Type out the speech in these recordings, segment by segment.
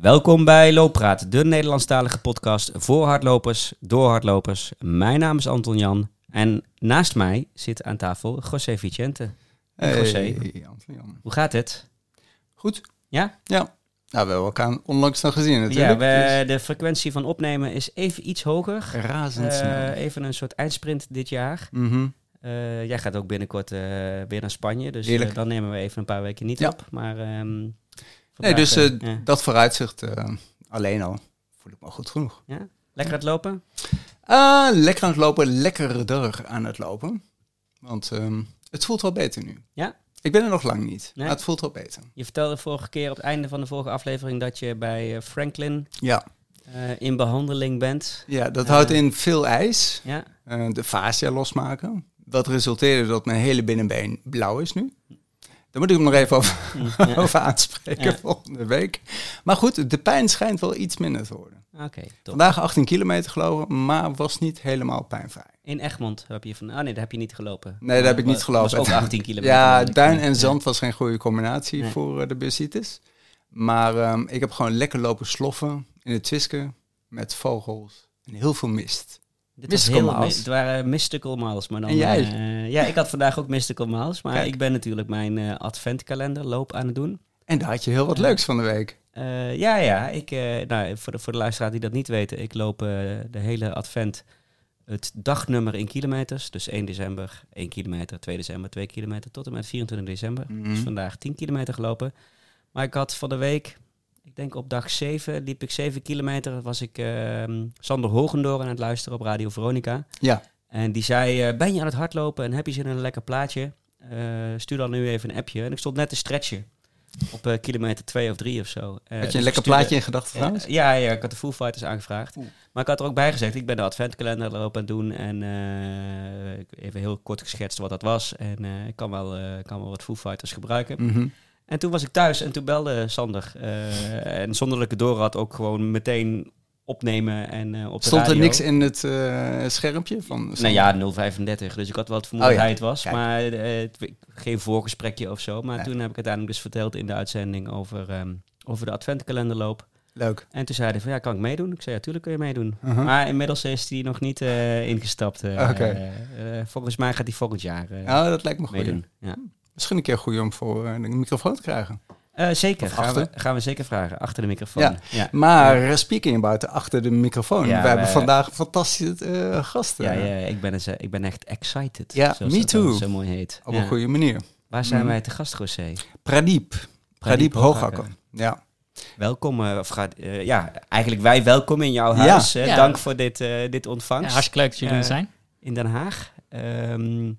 Welkom bij Looppraat, de Nederlandstalige podcast voor hardlopers, door hardlopers. Mijn naam is Anton Jan en naast mij zit aan tafel José Vicente. Hey, José, Anton Jan. hoe gaat het? Goed. Ja? Ja. Nou, we hebben elkaar onlangs nog gezien natuurlijk. Ja, we, de frequentie van opnemen is even iets hoger. Razendsnel. Uh, even een soort eindsprint dit jaar. Mm uh, jij gaat ook binnenkort uh, weer naar Spanje, dus dan nemen we even een paar weken niet ja. op. Maar, um, nee, dus ja. dat vooruitzicht alleen al voel ik me goed genoeg. Ja? Lekker aan het lopen? lekker aan het lopen, lekkerder aan het lopen. Want um, het voelt wel beter nu. Ja? Ik ben er nog lang niet, nee? maar het voelt wel beter. Je vertelde vorige keer op het einde van de vorige aflevering dat je bij Franklin ja. in behandeling bent. Ja, dat houdt in veel ijs, ja. de fascia losmaken. Dat resulteerde dat mijn hele binnenbeen blauw is nu. Daar moet ik hem nog even over, ja. over aanspreken ja. volgende week. Maar goed, de pijn schijnt wel iets minder te worden. Okay, Vandaag 18 kilometer gelopen, maar was niet helemaal pijnvrij. In Egmond heb je van... Ah nee, daar heb je niet gelopen. Nee, daar heb ik niet gelopen. was ook 18 kilometer. Ja, duin en zand was geen goede combinatie nee. voor uh, de bursitis. Maar um, ik heb gewoon lekker lopen sloffen in het Twiske met vogels en heel veel mist. Dit mystical was heel, miles. Het waren Mystical Miles. Maar dan, en jij? Uh, ja, ik had vandaag ook Mystical Miles. Maar Kijk. ik ben natuurlijk mijn uh, adventkalender loop aan het doen. En daar had je heel wat leuks van de week. Ja, ja. Ik, nou, voor, de, voor de luisteraar die dat niet weten. Ik loop de hele advent het dagnummer in kilometers. Dus 1 december 1 kilometer, 2 december 2 kilometer. Tot en met 24 december. Mm -hmm. Dus vandaag 10 kilometer gelopen. Maar ik had van de week ik denk op dag 7 liep ik 7 kilometer. Was ik uh, Sander Hogendoor aan het luisteren op Radio Veronica. Ja. En die zei, uh, ben je aan het hardlopen en heb je zin in een lekker plaatje? Uh, stuur dan nu even een appje. En ik stond net te stretchen. Op uh, kilometer 2 of 3 of zo. Had je dus een lekker stuurde, plaatje in gedachten trouwens? ja, ja, ik had de Foo Fighters aangevraagd. Oeh. Maar ik had er ook bij gezegd, ik ben de adventkalender erop aan het doen. En even heel kort geschetst wat dat was. En ik kan wel, kan wel wat Foo Fighters gebruiken. Mm -hmm. En toen was ik thuis en toen belde Sander. Uh, en zonder dat ik het door had, ook gewoon meteen opnemen en uh, op de Stond radio. er niks in het uh, schermpje van Nou ja, 035. Dus ik had wel het vermoeden oh, ja. hij het was. Kijk. Maar geen voorgesprekje of zo. Maar ja. toen heb ik uiteindelijk dus verteld in de uitzending over, um, over de adventkalenderloop. Leuk. En toen zeiden van ja, kan ik meedoen? Ik zei ja, tuurlijk kun je meedoen. Uh -huh. Maar inmiddels is hij nog niet ingestapt. Okay. volgens mij gaat hij volgend jaar oh, dat lijkt me goed. meedoen. Ja. Misschien een keer goed om voor uh, de microfoon te krijgen. Uh, zeker, gaan we, gaan we zeker vragen. Achter de microfoon. Ja. ja. Maar ja. speaking about achter de microfoon. Ja, we hebben vandaag fantastische uh, gasten. Ja, ja ik, ben, ik ben echt excited. Ja, me too. zo mooi heet. Op een goede manier. Waar zijn mm. wij te gast, José? Pradeep. Pradeep, Pradeep Hoogakker. Ja. Welkom, uh, of gaat, uh, ja, eigenlijk wij welkom in jouw huis. Ja. Ja. Dank voor dit, uh, dit ontvangst. Ja, hartstikke leuk dat jullie er zijn. In Den Haag. Um,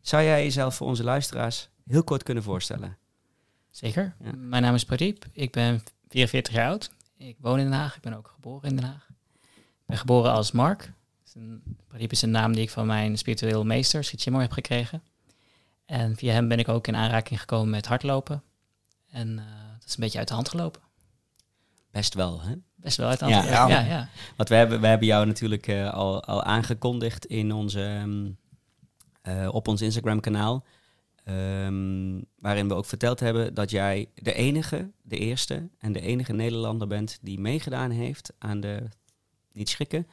zou jij jezelf voor onze luisteraars heel kort kunnen voorstellen? Zeker. Ja. Mijn naam is Pradeep. Ik ben 44 jaar oud. Ik woon in Den Haag. Ik ben ook geboren in Den Haag. Ik ben geboren als Mark. Pradeep is een naam die ik van mijn spiritueel meester, Sitchimor, heb gekregen. En via hem ben ik ook in aanraking gekomen met hardlopen. En uh, dat is een beetje uit de hand gelopen. Best wel, hè? Best wel uit de hand. Ja, ja. ja, ja. Want we hebben, we hebben jou natuurlijk uh, al, al aangekondigd in onze, um, uh, op ons Instagram-kanaal. Um, waarin we ook verteld hebben dat jij de enige, de eerste en de enige Nederlander bent die meegedaan heeft aan de, niet schrikken,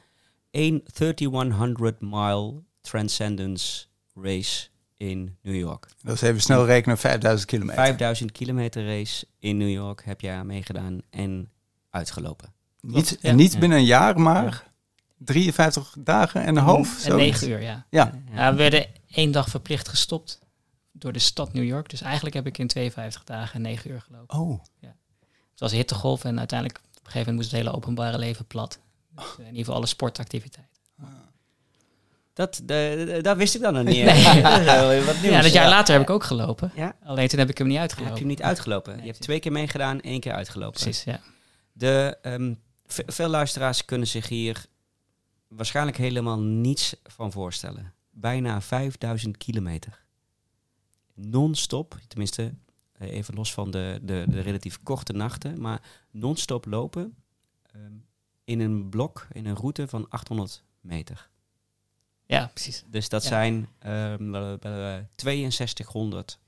1 3100 mile Transcendence Race in New York. Dat is even snel rekenen, 5000 kilometer. 5000 kilometer race in New York heb jij meegedaan en uitgelopen. Niet, ja. niet binnen een jaar, maar ja. 53 dagen en een half. En 9 uur, ja. ja. ja. We werden één dag verplicht gestopt door de stad New York. Dus eigenlijk heb ik in 52 dagen en 9 uur gelopen. Oh. Ja. Het was hittegolf en uiteindelijk op een gegeven moment moest het hele openbare leven plat. Dus, in ieder geval alle sportactiviteiten. Dat, de, dat wist ik dan nog niet. Nee. wat nieuws. Ja, dat jaar later heb ik ook gelopen. Ja? Alleen toen heb ik hem niet uitgelopen. Heb je hem niet uitgelopen? Nee, je hebt twee keer meegedaan, één keer uitgelopen. Precies, ja. De, um, veel luisteraars kunnen zich hier waarschijnlijk helemaal niets van voorstellen. Bijna 5000 kilometer. Non-stop, tenminste even los van de, de, de relatief korte nachten, maar non-stop lopen um, in een blok, in een route van 800 meter. Ja, precies. Dus dat ja. zijn um, 6200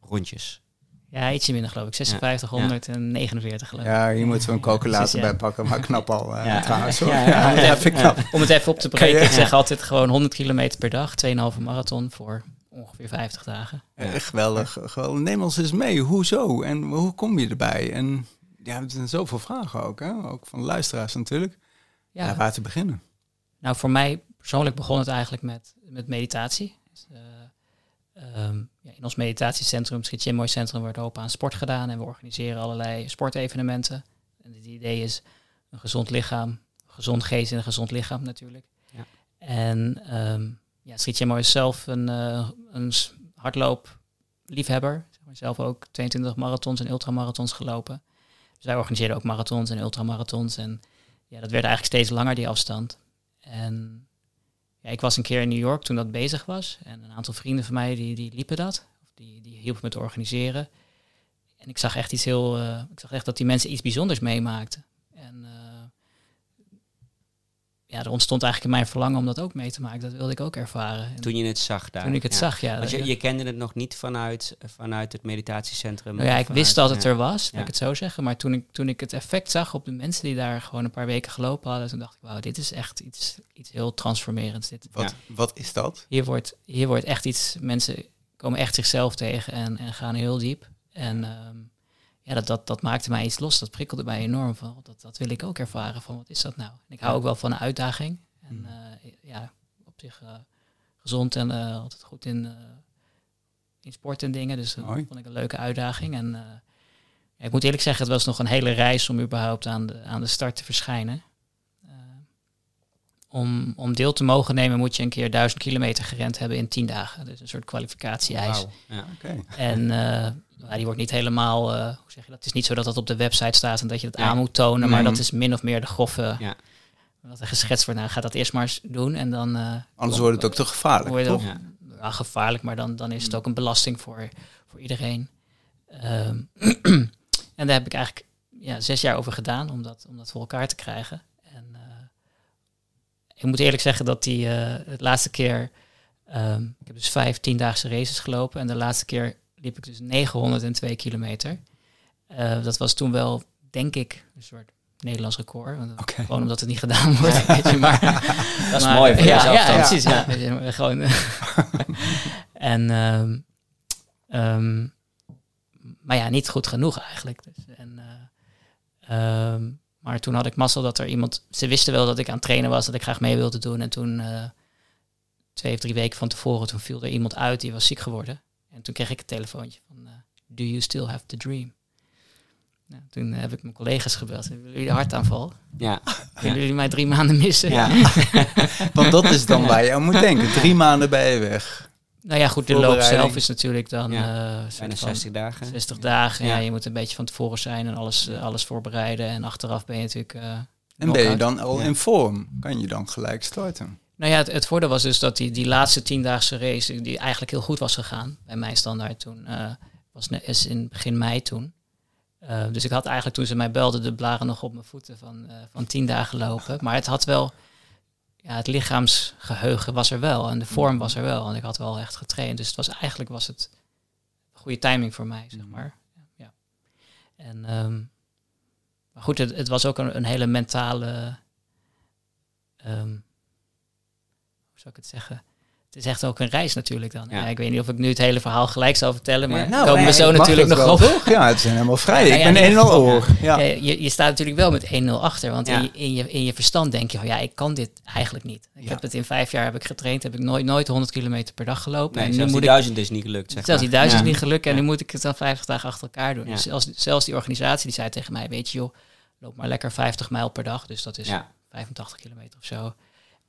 rondjes. Ja, ietsje minder geloof ik. 56, 149 geloof ik. Ja, je moet zo'n calculator ja. bij pakken, maar knap al uh, Ja. trouwens. hoor. Ja, Ja, ja, ja, ja. vind ik knap. Om het even op te breken, ik zeg altijd gewoon 100 kilometer per dag, 2,5 marathon voor ongeveer 50 dagen. Geweldig, geweldig. Neem ons eens mee. Hoezo? En hoe kom je erbij? En ja, er zijn zoveel vragen ook, hè? Ook van luisteraars natuurlijk. Ja, Ja, waar te beginnen? nou voor mij persoonlijk begon het eigenlijk met, met meditatie. Dus, eh, ehm, ja, in ons meditatiecentrum, het Mooi Centrum, wordt hoop aan sport gedaan en we organiseren allerlei sportevenementen. En het idee is een gezond lichaam, een gezond geest en een gezond lichaam natuurlijk. Ja. En ehm ja, is zelf een, eh een hardloopliefhebber. Zeg maar zelf ook 22 marathons en ultramarathons gelopen. Dus wij organiseerden ook marathons en ultramarathons. En ja, dat werd eigenlijk steeds langer, die afstand. En ja, ik was een keer in New York toen dat bezig was. En een aantal vrienden van mij die, die liepen dat. Die, die hielpen me te organiseren. En ik zag echt iets heel. eh, ik zag echt dat die mensen iets bijzonders meemaakten. En eh, ja, er ontstond eigenlijk in mijn verlangen om dat ook mee te maken. Dat wilde ik ook ervaren. En Toen je het zag daar. toen ik het ja. zag, ja. Want je, je kende het nog niet vanuit, vanuit het meditatiecentrum? nou ja, ik wist dat het ja. er was, laat Ja. ik het zo zeggen. Maar toen ik, toen ik het effect zag op de mensen die daar gewoon een paar weken gelopen hadden, toen dacht ik, wauw, dit is echt iets, iets heel transformerends. Dit. Wat, wat is dat? Hier, wordt, hier wordt echt iets, mensen komen echt zichzelf tegen en, en gaan heel diep. En ehm, ja, dat, dat, dat maakte mij iets los, dat prikkelde mij enorm. Van, dat, dat wil ik ook ervaren, van wat is dat nou? En ik hou ook wel van een uitdaging. En Mm. eh, ja, op zich eh, gezond en eh, altijd goed in, in sport en dingen. Dus dat vond ik een leuke uitdaging. En ja, ik moet eerlijk zeggen, het was nog een hele reis om überhaupt aan de, aan de start te verschijnen. Om, om deel te mogen nemen moet je een keer duizend kilometer gerend hebben in tien dagen. Dus een soort kwalificatie-eis. Ja. Oké. En eh, die wordt niet helemaal, eh, hoe zeg je dat? Het is niet zo dat dat op de website staat en dat je dat aan moet tonen, maar Nee. dat is min of meer de groffe. Ja. Wat er geschetst wordt, nou ga dat eerst maar eens doen en dan. eh, Anders wordt het ook te gevaarlijk, toch? ook- ja, gevaarlijk, maar dan, dan is het ook een belasting voor, voor iedereen. Ehm, en daar heb ik eigenlijk ja, zes jaar over gedaan om dat, om dat voor elkaar te krijgen. Eh, ik moet eerlijk zeggen dat die eh het laatste keer, ehm, ik heb dus vijf tiendaagse races gelopen en de laatste keer liep ik dus 902 kilometer. Eh, dat was toen wel, denk ik, een soort Nederlands record. Want. Gewoon omdat het niet gedaan wordt, weet je, maar... Dat is Maar, mooi voor ja, jezelf ja, precies. Ja. Je, Gewoon, en, ehm, ehm, maar ja, niet goed genoeg eigenlijk. Dus, en, eh, maar toen had ik mazzel dat er iemand... Ze wisten wel dat ik aan het trainen was, dat ik graag mee wilde doen. En toen, eh, twee of drie weken van tevoren, toen viel er iemand uit die was ziek geworden. En toen kreeg ik een telefoontje van... eh, Do you still have the dream? Nou, toen heb ik mijn collega's gebeld. Willen jullie een hartaanval? Ja. Willen jullie mij drie maanden missen? Ja. Want dat is dan waar je aan moet denken. Drie maanden ben je weg. Nou ja, goed, de loop zelf is natuurlijk dan Ja, eh, Bijna van 60 dagen. 60 dagen. Ja. Ja. je moet een beetje van tevoren zijn en alles, eh, alles voorbereiden. En achteraf ben je natuurlijk. eh, En ben je dan al Ja. in vorm? Kan je dan gelijk starten? Nou ja, het, het voordeel was dus dat die, die laatste tiendaagse race, die eigenlijk heel goed was gegaan bij mijn standaard toen, eh, was is in begin mei toen. Eh, dus ik had eigenlijk toen ze mij belden de blaren nog op mijn voeten van, eh, van tien dagen lopen. Maar het had wel, ja, het lichaamsgeheugen was er wel en de vorm was er wel. En ik had wel echt getraind. Dus het was eigenlijk was het goede timing voor mij, zeg maar. Ja. En, ehm, maar goed, het, het was ook een, een hele mentale, ehm, hoe zou ik het zeggen? Het is echt ook een reis natuurlijk dan. Ja. Ja. ik weet niet of ik nu het hele verhaal gelijk zal vertellen, maar Ja, nou, komen we zo natuurlijk nog wel, op. Ja, het zijn helemaal vrij. Ik ben in een en ieder al geval, oor. Ja. Ja, je, je staat natuurlijk wel met 1-0 achter, want in, je, in, je, in je verstand denk je, oh ja, ik kan dit eigenlijk niet. Ik heb het in vijf jaar heb ik getraind, heb ik nooit, nooit 100 kilometer per dag gelopen. Nee, en nu moet die ik, duizend is niet gelukt, zeg zelfs die duizend is niet gelukt en nu moet ik het dan 50 dagen achter elkaar doen. Dus zelfs, zelfs die organisatie die zei tegen mij, weet je joh, loop maar lekker 50 mijl per dag, dus dat is Ja. 85 kilometer of zo.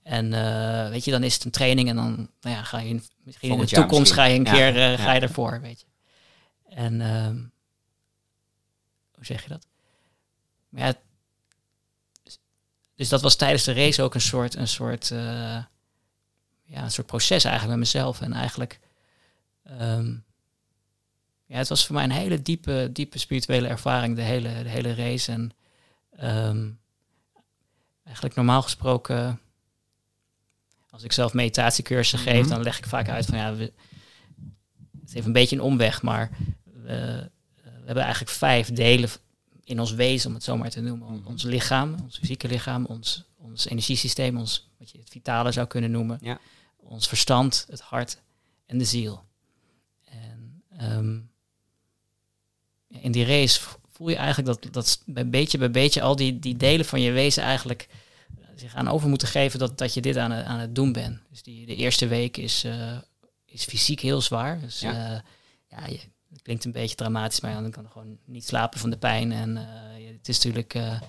En eh, weet je, dan is het een training en dan nou ja, ga je in, misschien in de toekomst ga je een keer Ja, eh, ga je ervoor, weet je. En ehm, hoe zeg je dat? Maar ja, dus, dus dat was tijdens de race ook een soort, een soort, eh, ja, een soort proces eigenlijk met mezelf. En eigenlijk, ehm, ja, het was voor mij een hele diepe, diepe spirituele ervaring, de hele, de hele race. En ehm, eigenlijk normaal gesproken, als ik zelf meditatiecursussen geef, Mhm. dan leg ik vaak uit van ja, we, het is even een beetje een omweg, maar we, hebben eigenlijk vijf delen in ons wezen, om het zo maar te noemen. Mhm. Ons lichaam, ons fysieke lichaam, ons, ons energiesysteem, ons, wat je het vitale zou kunnen noemen. Ja. Ons verstand, het hart en de ziel. En ehm, in die race voel je eigenlijk dat, dat bij beetje bij beetje al die, die delen van je wezen eigenlijk zich aan over moeten geven dat, dat je dit aan, het- aan het doen bent. Dus die, de eerste week is, eh, is fysiek heel zwaar. Dus Ja. ja, ja je, het klinkt een beetje dramatisch, maar dan kan je gewoon niet slapen van de pijn. En eh, het is natuurlijk, eh,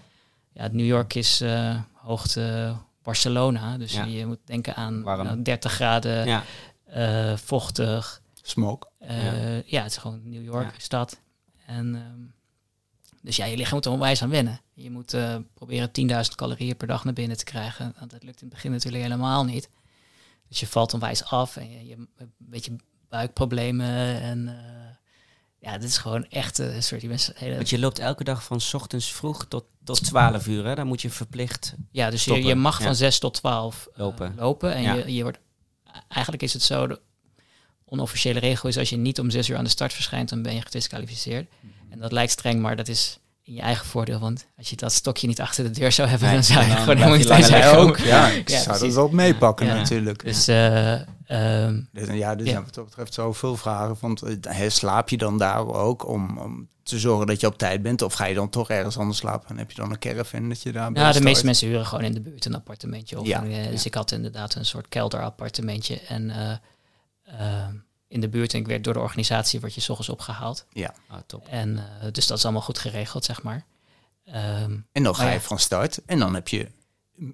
ja, New York is eh, hoogte Barcelona. Dus Ja. je moet denken aan Warm. nou, 30 graden, Ja, eh, vochtig. Smoke. Eh, ja. het is gewoon New York, Ja. stad. En, ehm, dus ja, je lichaam moet er onwijs aan wennen. Je moet eh, proberen 10.000 calorieën per dag naar binnen te krijgen. Want dat lukt in het begin natuurlijk helemaal niet. Dus je valt onwijs af en je, je hebt een beetje buikproblemen. En eh, ja, dit is gewoon echt eh, een soort... Je bent hele, want je loopt elke dag van ochtends vroeg tot, tot 12 uur. Hè? Dan moet je verplicht. ja, dus je, je mag Ja. van 6 tot 12 eh, Lopen. lopen. En Ja. je, je wordt... Eigenlijk is het zo... De onofficiële regel is als je niet om 6 uur aan de start verschijnt, dan ben je gedisqualificeerd. En dat lijkt streng, maar dat is in je eigen voordeel. Want als je dat stokje niet achter de deur zou hebben, Nee, dan zou je dan gewoon helemaal niet liggen zijn. ook. Ja, ik Ja, zou dat wel meepakken Ja. natuurlijk. Dus eh, ehm, Dus, ja, dus Ja. wat dat betreft zoveel vragen. Want eh, hè, slaap je dan daar ook om, om te zorgen dat je op tijd bent? Of ga je dan toch ergens anders slapen? En heb je dan een caravan dat je daar ja, de meeste mensen huren gewoon in de buurt een appartementje. Of Ja, een, eh, Dus ja. ik had inderdaad een soort kelderappartementje. En eh, ehm, in de buurt en ik werd door de organisatie word je 's ochtends opgehaald. Ah, top. En eh, dus dat is allemaal goed geregeld, zeg maar. Ehm, En dan ga Oh, je ja. van start. En dan heb je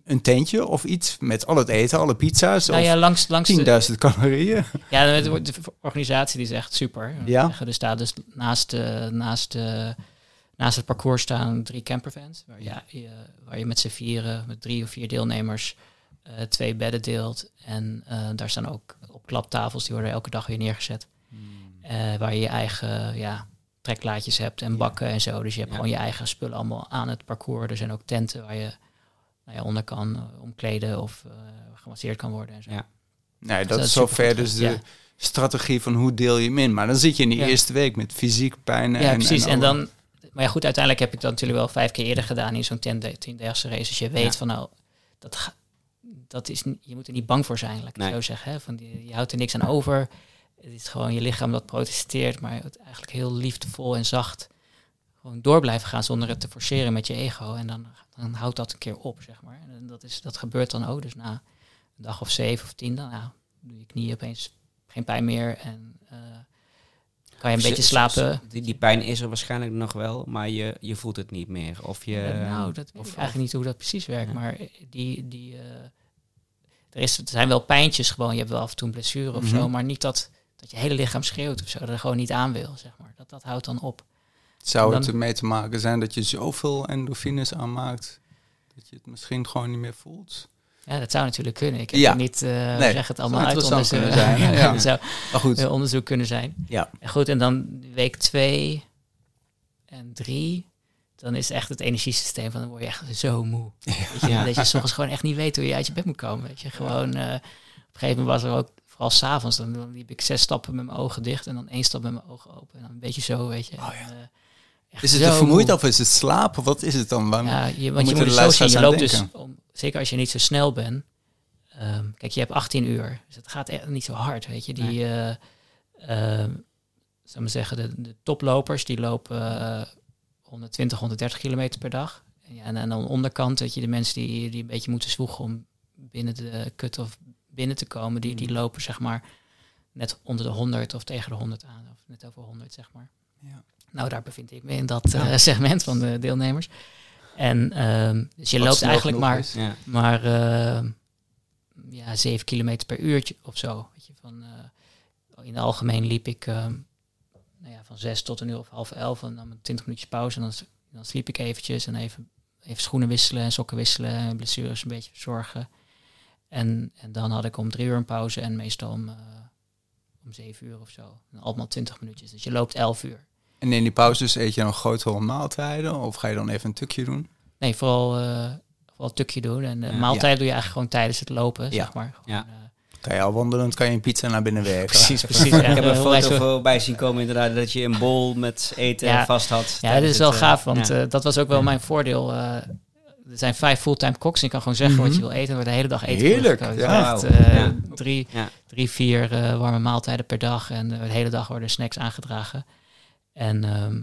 een tentje of iets met al het eten, alle pizza's. nou of ja, langs, langs de, 10.000 calorieën. Ja, de, de organisatie die is echt super. Ja? Er staat dus naast, de, naast, de, naast het parcours staan drie campervans. Waar, ja, je, waar je met z'n vieren, met drie of vier deelnemers, eh, twee bedden deelt. En eh, daar staan ook op klaptafels, die worden elke dag weer neergezet. Eh, waar je je eigen ja, treklaadjes hebt en bakken en zo. Dus je hebt Ja. gewoon je eigen spullen allemaal aan het parcours. Er zijn ook tenten waar je nou ja, onder kan omkleden of gemasseerd kan worden en zo. Ja. Nee, dat dat is zover dus de ja. strategie van hoe deel je hem in. Maar dan zit je in die Ja. eerste week met fysiek pijn. Ja, en, precies. En, dan, maar ja, goed, uiteindelijk heb ik dat natuurlijk wel vijf keer eerder gedaan in zo'n 10 tiendaagse race. Dus je weet Ja. van nou, dat, dat is, je moet er niet bang voor zijn, laat ik het zo zeggen. Hè? Van die, je houdt er niks aan over. Het is gewoon je lichaam dat protesteert, maar het eigenlijk heel liefdevol en zacht gewoon door blijven gaan zonder het te forceren met je ego. En dan, dan houdt dat een keer op, zeg maar. En dat, is, dat gebeurt dan ook. Dus na een dag of zeven of tien, dan ja, doe je knieën opeens geen pijn meer en eh, kan je een beetje slapen. Die, die pijn is er waarschijnlijk nog wel, maar je, je voelt het niet meer. Of je, Eh, nou, dat weet of- ik eigenlijk niet hoe dat precies werkt. Ja. Maar die, die, eh, er, is, er zijn wel pijntjes gewoon. Je hebt wel af en toe een blessure of Mhm. zo. Maar niet dat, dat je hele lichaam schreeuwt of zo. Dat er gewoon niet aan wil, zeg maar. Dat, dat houdt dan op. Zou dan- het ermee te maken zijn dat je zoveel endorfines aanmaakt... dat je het misschien gewoon niet meer voelt? Ja, dat zou natuurlijk kunnen. Ik heb Ja. niet, eh Nee, zeg het allemaal uit interessant onderzoek. kunnen zijn, ja. zou Maar goed, eh, onderzoek kunnen zijn. ja. En goed, en dan week twee en drie... Dan is echt het energiesysteem van dan word je echt zo moe. Weet je, Ja. Dat je soms gewoon echt niet weet hoe je uit je bed moet komen. Weet je, gewoon eh, op een gegeven moment was er ook, vooral s'avonds, dan, dan liep ik zes stappen met mijn ogen dicht en dan één stap met mijn ogen open. En dan een beetje zo, weet je. Oh ja. En, eh, Is het de vermoeid moe. of is het slapen? Wat is het dan? Waarom- Ja, je, want je moet het zo Je loopt dus, om, zeker als je niet zo snel bent. ehm, kijk, je hebt 18 uur. Dus het gaat echt niet zo hard, weet je. Die, eh ehm, zou maar zeggen, de, de toplopers, die lopen 120, 130 kilometer per dag. En, ja, en, en aan de onderkant, weet je, de mensen die, die een beetje moeten zwoegen om binnen de cut-off binnen te komen, die, die lopen zeg maar net onder de 100 of tegen de 100 aan. Of net over 100, zeg maar. Ja. Nou, daar bevind ik me in dat eh, segment van de deelnemers. En ehm, dus je Wat loopt eigenlijk maar, is. maar eh, ja, 7 kilometer per uurtje of zo. Weet je, van, eh, in het algemeen liep ik ehm, van 6 tot een uur of half elf. En dan met 20 minuutjes pauze. En dan, dan sliep ik eventjes en even, even schoenen wisselen en sokken wisselen. En blessures een beetje verzorgen. En, en dan had ik om drie uur een pauze en meestal om, eh, om 7 uur of zo. En allemaal 20 minuutjes. Dus je loopt 11 uur. En in die pauzes eet je dan grotere maaltijden? Of ga je dan even een tukje doen? Nee, vooral, eh vooral een tukje doen. En de Ja. maaltijd doe je eigenlijk gewoon tijdens het lopen, Ja. zeg maar. Ja. Gewoon, eh, Kan je al wandelend, kan je een pizza naar binnen werken. Precies, precies. Ik heb een foto voorbij zien komen inderdaad, dat je een bol met eten Ja. vast had. Ja, dit is wel gaaf, want ja. eh, dat was ook wel Ja. mijn voordeel. eh, er zijn vijf fulltime koks en je kan gewoon zeggen wat je wil eten. Er wordt de hele dag eten Heerlijk, ja. Echt, Wauw. eh, Ja. drie, Ja. drie, vier eh, warme maaltijden per dag. En eh, de hele dag worden snacks aangedragen. En ehm,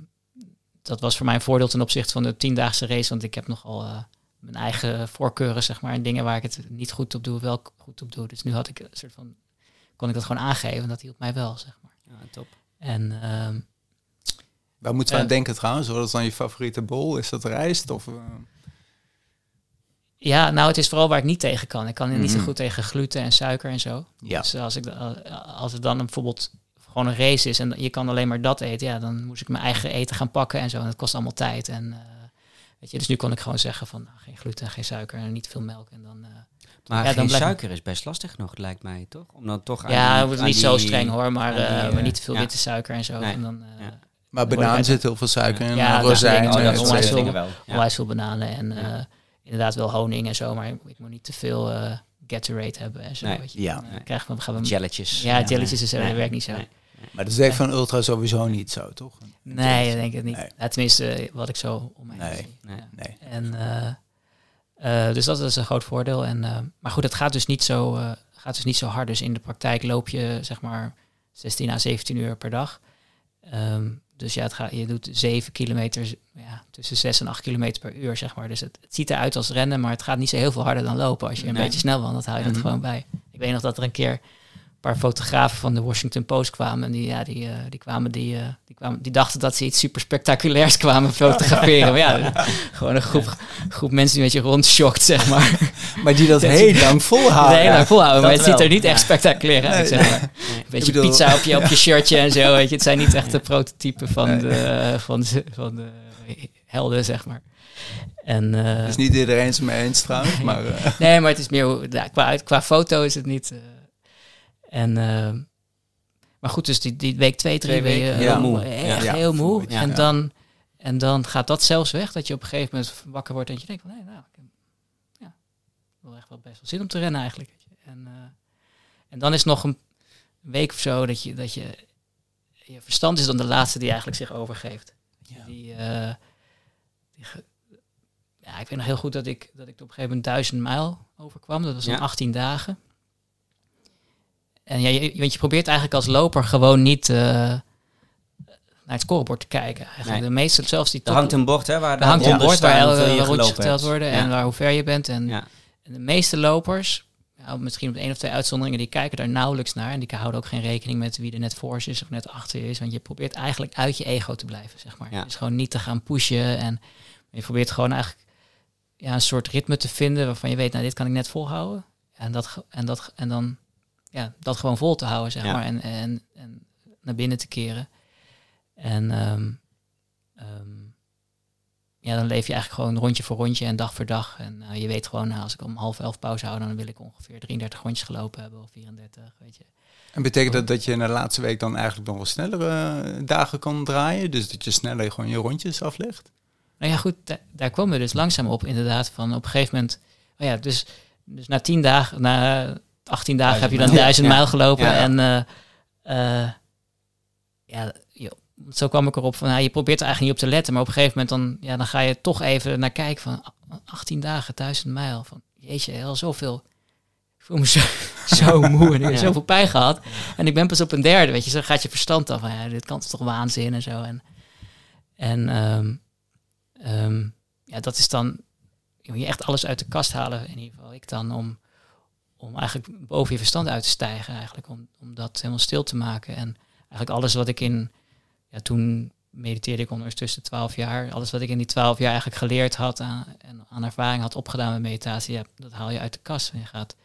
dat was voor mij een voordeel ten opzichte van de tiendaagse race. Want ik heb nogal eh, mijn eigen voorkeuren, zeg maar. En dingen waar ik het niet goed op doe, wel goed op doe. Dus nu had ik een soort van, kon ik dat gewoon aangeven. En dat hielp mij wel, zeg maar. Ja, top. En ehm, Waar moeten we aan denken trouwens? Wat is dan je favoriete bol? Is dat rijst? Of, eh, Ja, nou, het is vooral waar ik niet tegen kan. Ik kan niet zo Mhm. goed tegen gluten en suiker en zo. Ja. Dus als, ik, da- als het dan een, bijvoorbeeld gewoon een race is en je kan alleen maar dat eten, ja, dan moest ik mijn eigen eten gaan pakken en zo. En dat kost allemaal tijd. En, eh, weet je, dus nu kon ik gewoon zeggen van nou, geen gluten, geen suiker en niet veel melk. En dan, eh, Maar Ja, dan geen suiker is best lastig nog, lijkt mij, toch? Om dan toch aan ja, die- aan niet zo streng hoor, maar, die, eh, eh, maar niet te veel ja. witte suiker en zo. Nee. En dan, eh, Ja. maar banaan zit heel veel suiker in. Ja, en rozijnen. Oh, Ja, soort onwijs veel- wel. Onwijs veel bananen en eh, inderdaad wel honing en zo. Maar ik, moet niet te veel eh Gatorade hebben en zo. Nee. Weet je. Ja. Dan, krijgen we, gaan we Jelletjes. Ja, jelletjes en dat werkt niet zo. Maar dat is echt van ultra sowieso niet zo, toch? Nee, ik denk het niet. Nee. Ja, tenminste, eh, wat ik zo om mij Nee. zie. Nee. Ja. Nee. En, eh, eh, dus dat is een groot voordeel. En, eh, maar goed, het gaat dus, niet zo, eh, gaat dus niet zo hard. Dus in de praktijk loop je zeg maar 16 à 17 uur per dag. Ehm, dus ja, het gaat, je doet 7 kilometer, ja, tussen 6 en 8 kilometer per uur, zeg maar. Dus het, het ziet eruit als rennen, maar het gaat niet zo heel veel harder dan lopen. Als je een Nee. beetje snel wandelt, hou je dat Mhm. gewoon bij. Ik weet nog dat er een keer paar fotografen van de Washington Post kwamen. En die, ja, die, eh, die, kwamen, die, eh, die, kwamen, die dachten dat ze iets super spectaculairs kwamen fotograferen. maar ja, gewoon een groep, groep mensen die een beetje rondschokt, zeg maar. Maar die dat Dat- heel lang volhouden. Lang volhouden, maar het ziet er niet echt spectaculair uit, zeg maar. Een beetje bedoel- pizza op je, op je shirtje en zo, weet je. Het zijn niet echt de prototypen van, de, van, de, van de helden, zeg maar. En, is niet iedereen het mee eens trouwens, maar... Nee, maar het is meer qua, qua foto is het niet. Eh, en, eh, maar goed, dus die, die week twee, drie Twee ben je weken, heel ja. moe. Echt Ja. heel moe. Ja. en, dan, en dan gaat dat zelfs weg, dat je op een gegeven moment wakker wordt en je denkt van, nee, nou, ik heb ja, wel echt wel best wel zin om te rennen eigenlijk. En, eh, en dan is nog een week of zo dat je, dat je, je verstand is dan de laatste die eigenlijk zich overgeeft. Ja. Die, eh, die ge- ja, ik weet nog heel goed dat ik, dat ik op een gegeven moment duizend mijl overkwam. Dat was dan Ja. 18 dagen. En ja, je, want je probeert eigenlijk als loper gewoon niet eh, naar het scorebord te kijken. Eigenlijk. Nee. De meeste, zelfs die Er hangt een bord, hè? Waar er hangt een bord waar, staan, el- hoeveel je waar rondjes geteld worden Ja. en waar, hoe ver je bent. En, Ja. en de meeste lopers, misschien op één of twee uitzonderingen, die kijken daar nauwelijks naar. En die houden ook geen rekening met wie er net voor is of net achter je is. Want je probeert eigenlijk uit je ego te blijven, zeg maar. Ja. Dus gewoon niet te gaan pushen. En je probeert gewoon eigenlijk ja, een soort ritme te vinden waarvan je weet, nou, dit kan ik net volhouden. En, dat, en, dat, en dan ja, dat gewoon vol te houden, zeg Ja. maar. En, en, en naar binnen te keren. En ehm, ehm, ja, dan leef je eigenlijk gewoon rondje voor rondje en dag voor dag. En eh, je weet gewoon, nou, als ik om half elf pauze hou, dan wil ik ongeveer 33 rondjes gelopen hebben of 34, weet je. En betekent dat dat je in de laatste week dan eigenlijk nog wel snellere eh, dagen kan draaien? Dus dat je sneller gewoon je rondjes aflegt? Nou ja, goed, da- daar komen we dus langzaam op, inderdaad. Van op een gegeven moment, oh ja, dus, dus na 10 dagen, na 18 dagen heb je dan mijl. duizend Ja. mijl gelopen. En eh, eh, ja, joh, zo kwam ik erop van, nou, je probeert er eigenlijk niet op te letten, maar op een gegeven moment dan, ja, dan ga je toch even naar kijken van ah, 18 dagen, 1000 mijl. Van, jeetje, al zoveel. Ik voel me zo, zo moe en ik heb Ja. zoveel pijn gehad. En ik ben pas op een derde, weet je. Zo gaat je verstand af van, ja, dit kan toch waanzin en zo. En, en ehm, ehm, ja, dat is dan, je moet je echt alles uit de kast halen, in ieder geval ik dan, om, om eigenlijk boven je verstand uit te stijgen eigenlijk. Om, om dat helemaal stil te maken. En eigenlijk alles wat ik in, ja, toen mediteerde ik ondertussen 12 jaar. Alles wat ik in die 12 jaar eigenlijk geleerd had aan, en aan ervaring had opgedaan met meditatie, ja, dat haal je uit de kast. En je gaat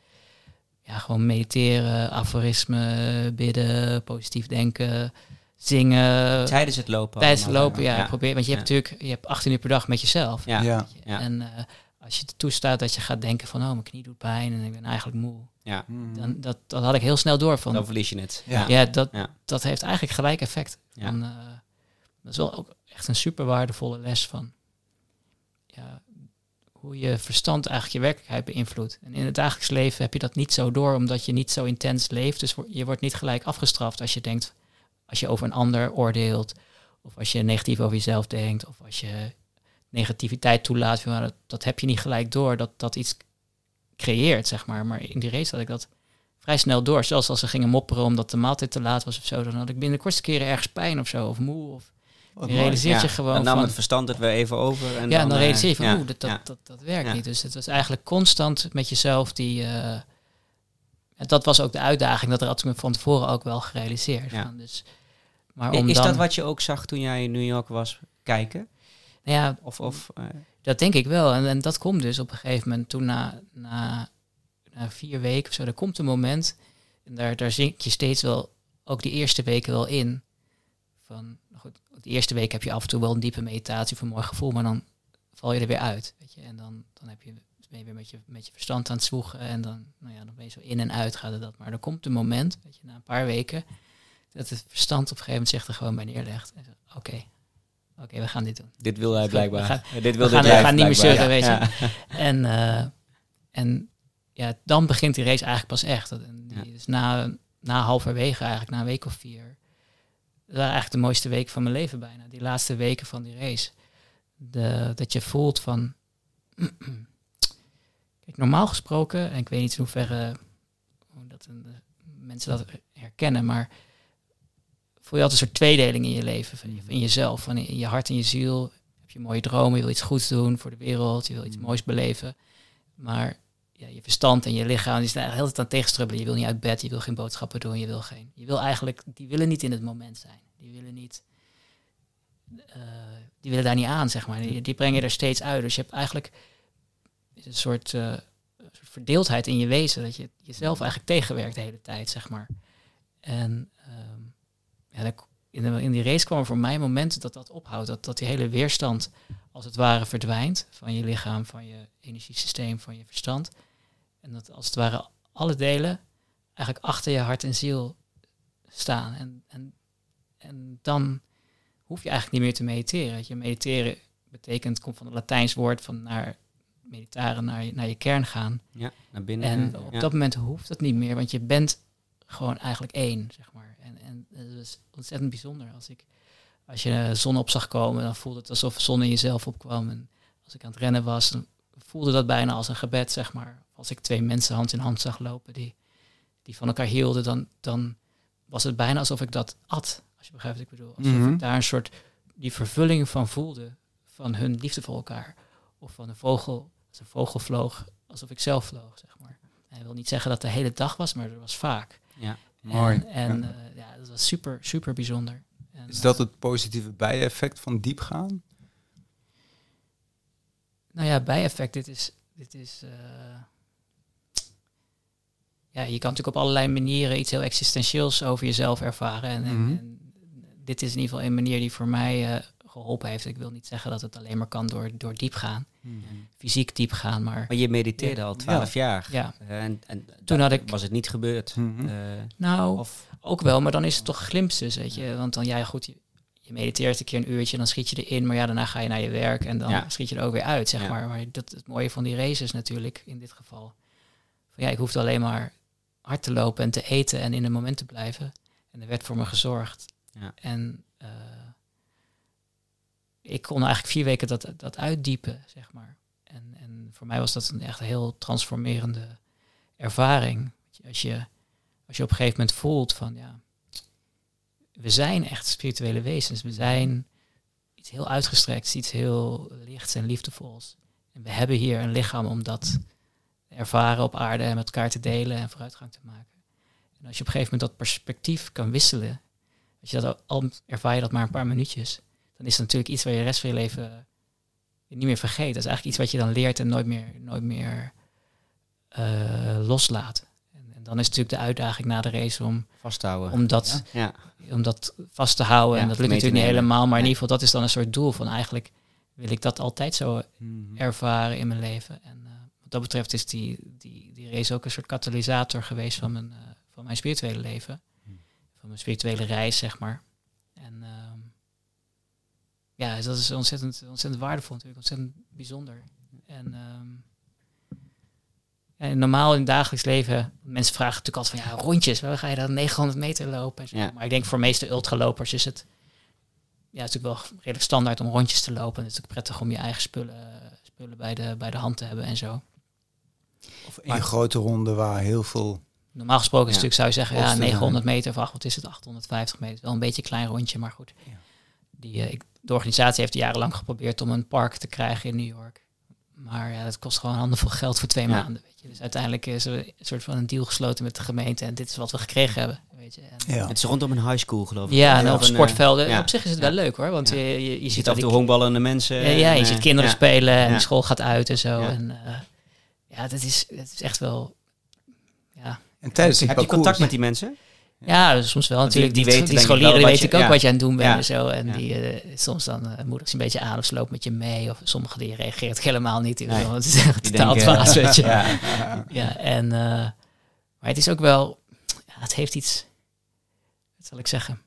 ja, gewoon mediteren, aforisme, bidden, positief denken, zingen. Tijdens het lopen. Tijdens het lopen, ja, probeer. Want je hebt Ja. natuurlijk, je hebt 18 uur per dag met jezelf. Ja. Ja. Ja. En eh, als je het toestaat dat je gaat denken van, oh, mijn knie doet pijn en ik ben eigenlijk moe. Ja. Mhm. Dan, dat, dat had ik heel snel door van, Dan verlies je het. Ja. ja, dat, Ja. dat heeft eigenlijk gelijk effect. Ja. Van, eh, dat is wel ook echt een super waardevolle les van, ja, hoe je verstand eigenlijk je werkelijkheid beïnvloedt. En in het dagelijks leven heb je dat niet zo door, omdat je niet zo intens leeft. Dus je wordt niet gelijk afgestraft als je denkt, als je over een ander oordeelt, of als je negatief over jezelf denkt, of als je negativiteit toelaat. Dat, dat heb je niet gelijk door, dat dat iets creëert, zeg maar. Maar in die race had ik dat vrij snel door. Zelfs als ze gingen mopperen omdat de maaltijd te laat was of zo, dan had ik binnen de kortste keren ergens pijn of zo, of moe. Of je realiseert je gewoon. Dan nam van, het verstand het weer even over. En ja, dan, dan realiseer je van, ja, oeh, dat, dat, dat, dat, werkt niet. Dus het was eigenlijk constant met jezelf die... Uh, dat was ook de uitdaging, dat had ik me van tevoren ook wel gerealiseerd. Van, dus, maar om is dan, dat wat je ook zag toen jij in New York was kijken? Nou ja, of, of, uh, dat denk ik wel. En, en, dat komt dus op een gegeven moment toen na, na, na vier weken of zo, er komt een moment, en daar, daar zink je steeds wel, ook die eerste weken wel in, van de eerste week heb je af en toe wel een diepe meditatie voor een mooi gevoel, maar dan val je er weer uit. Weet je? En dan, dan heb je, ben je weer met je, met je verstand aan het zwoegen en dan, nou ja, dan ben je zo in en uit gaat dat. Maar er komt een moment, weet je, na een paar weken, dat het verstand op een gegeven moment zich er gewoon bij neerlegt. Oké, oké, we gaan dit doen. Dit wil hij blijkbaar. We gaan, ja, dit wil we gaan, we gaan niet meer zeuren, weet je. En, uh, en ja, dan begint die race eigenlijk pas echt. En die, Dus na, na halverwege eigenlijk, na een week of vier, dat waren eigenlijk de mooiste weken van mijn leven bijna. Die laatste weken van die race. De, dat je voelt van... Kijk, normaal gesproken, en ik weet niet in hoeverre hoe dat een, mensen dat herkennen, maar voel je altijd een soort tweedeling in je leven, van, in jezelf, van in je hart en je ziel. Heb je mooie dromen, je wil iets goeds doen voor de wereld, je wil iets mm. moois beleven. Maar ja, je verstand en je lichaam die de hele tijd aan tegenstrubbelen. Je wil niet uit bed, je wil geen boodschappen doen, je wil geen. Je wil eigenlijk, die willen niet in het moment zijn. Die willen niet, uh, die willen daar niet aan, zeg maar. Die, die brengen er steeds uit. Dus je hebt eigenlijk een soort, uh, soort verdeeldheid in je wezen, dat je jezelf eigenlijk tegenwerkt de hele tijd, zeg maar. En um, ja, in, de, in die race kwam er voor mij momenten dat dat ophoudt, dat, dat die hele weerstand als het ware verdwijnt van je lichaam, van je energiesysteem, van je verstand. En dat als het ware alle delen eigenlijk achter je hart en ziel staan. En, en, en dan hoef je eigenlijk niet meer te mediteren. Je mediteren betekent, komt van het Latijns woord van naar mediteren, naar je, naar je kern gaan. Ja, naar binnen. En op dat moment hoeft dat niet meer, want je bent gewoon eigenlijk één, zeg maar. Dat is ontzettend bijzonder. Als, ik, als je de zon op zag komen, dan voelde het alsof de zon in jezelf opkwam. En als ik aan het rennen was, dan voelde dat bijna als een gebed, zeg maar. Als ik twee mensen hand in hand zag lopen die, die van elkaar hielden, dan, dan was het bijna alsof ik dat at. Als je begrijpt wat ik bedoel. Alsof Mhm. ik daar een soort die vervulling van voelde. Van hun liefde voor elkaar. Of van een vogel, als een vogel vloog, alsof ik zelf vloog, zeg maar. Hij wil niet zeggen dat de hele dag was, maar er was vaak. Ja. Mooi. En, en Ja. eh, ja, dat was super, super bijzonder. En, Is dat het positieve bijeffect van diep gaan? Nou ja, bijeffect, dit is. Dit is eh, ja, je kan natuurlijk op allerlei manieren iets heel existentieels over jezelf ervaren. En, en- Mhm. en dit is in ieder geval een manier die voor mij eh, geholpen heeft. Ik wil niet zeggen dat het alleen maar kan door, door diep gaan, fysiek diep gaan, maar Maar je mediteerde al twaalf jaar. ja. Eh, En, en Toen had ik- was het niet gebeurd. Mhm. Eh, nou, of, ook wel, maar dan is het toch glimpses, weet je. Want dan, ja goed, je, je mediteert een keer een uurtje, dan schiet je erin, maar ja, daarna ga je naar je werk en dan Ja. schiet je er ook weer uit, zeg Ja. maar. Maar dat het mooie van die races natuurlijk, in dit geval. Van, ja, ik hoefde alleen maar hard te lopen en te eten en in het moment te blijven. En er werd voor me gezorgd. Ja. En ik kon eigenlijk vier weken dat, dat uitdiepen, zeg maar. En, en voor mij was dat een echt heel transformerende ervaring. Als je, als je op een gegeven moment voelt van, ja, we zijn echt spirituele wezens. We zijn iets heel uitgestrekt, iets heel lichts en liefdevols. En we hebben hier een lichaam om dat ervaren op aarde en met elkaar te delen en vooruitgang te maken. En als je op een gegeven moment dat perspectief kan wisselen, als je dat al ervaar je dat maar een paar minuutjes, dan is het natuurlijk iets waar je de rest van je leven niet meer vergeet. Dat is eigenlijk iets wat je dan leert en nooit meer, nooit meer eh, loslaat. En, en dan is natuurlijk de uitdaging na de race om, vasthouden. om, dat, ja. om dat vast te houden. Ja, en dat lukt natuurlijk niet helemaal, maar in ieder geval dat is dan een soort doel van eigenlijk wil ik dat altijd zo Mhm. ervaren in mijn leven. En eh, wat dat betreft is die, die, die race ook een soort katalysator geweest van mijn, eh, van mijn spirituele leven. Hmm. Van mijn spirituele reis, zeg maar. En ja, dus dat is ontzettend, ontzettend waardevol natuurlijk, ontzettend bijzonder. En, ehm, en normaal in het dagelijks leven, mensen vragen natuurlijk altijd van ja, rondjes, waar ga je dan 900 meter lopen? Ja. Maar ik denk voor de meeste ultralopers is het, ja, het is natuurlijk wel redelijk standaard om rondjes te lopen. Het is natuurlijk prettig om je eigen spullen, spullen bij, de, bij de hand te hebben en zo. Of een grote ronde waar heel veel... Normaal gesproken is Ja. natuurlijk, zou je zeggen, ja, Kosten, 900 meter of ach, wat is het, 850 meter. Wel een beetje een klein rondje, maar goed. Ja. Die, eh, ik, de organisatie heeft jarenlang geprobeerd om een park te krijgen in New York. Maar ja, dat kost gewoon handenvol geld voor twee Ja. maanden. Weet je. Dus uiteindelijk is er een soort van een deal gesloten met de gemeente. En dit is wat we gekregen hebben. Weet je. En, Ja. Het is rondom een high school, geloof ik. ja, en op eh, sportvelden. ja. Op zich is het wel leuk hoor. Want Ja. je, je, je Je ziet af en toe honkballende mensen. ja, ja, je en, ziet eh, kinderen ja. spelen en Ja. de school gaat uit en zo. Ja. En eh, ja, dat is, dat is echt wel... Ja, En tijdens Heb je contact met die mensen? Ja, soms wel Want natuurlijk. die Die, weten die, scholieren die weten ook ja. wat je aan het doen bent Ja. en zo. En Ja. die eh, soms dan uh, moedig ze een beetje aan of ze lopen met je mee. Of sommigen die reageert helemaal niet. Nee. Want het is echt totaal dwaas, weet je. Ja, Ja. en, eh, maar het is ook wel... Het heeft iets... Wat zal ik zeggen?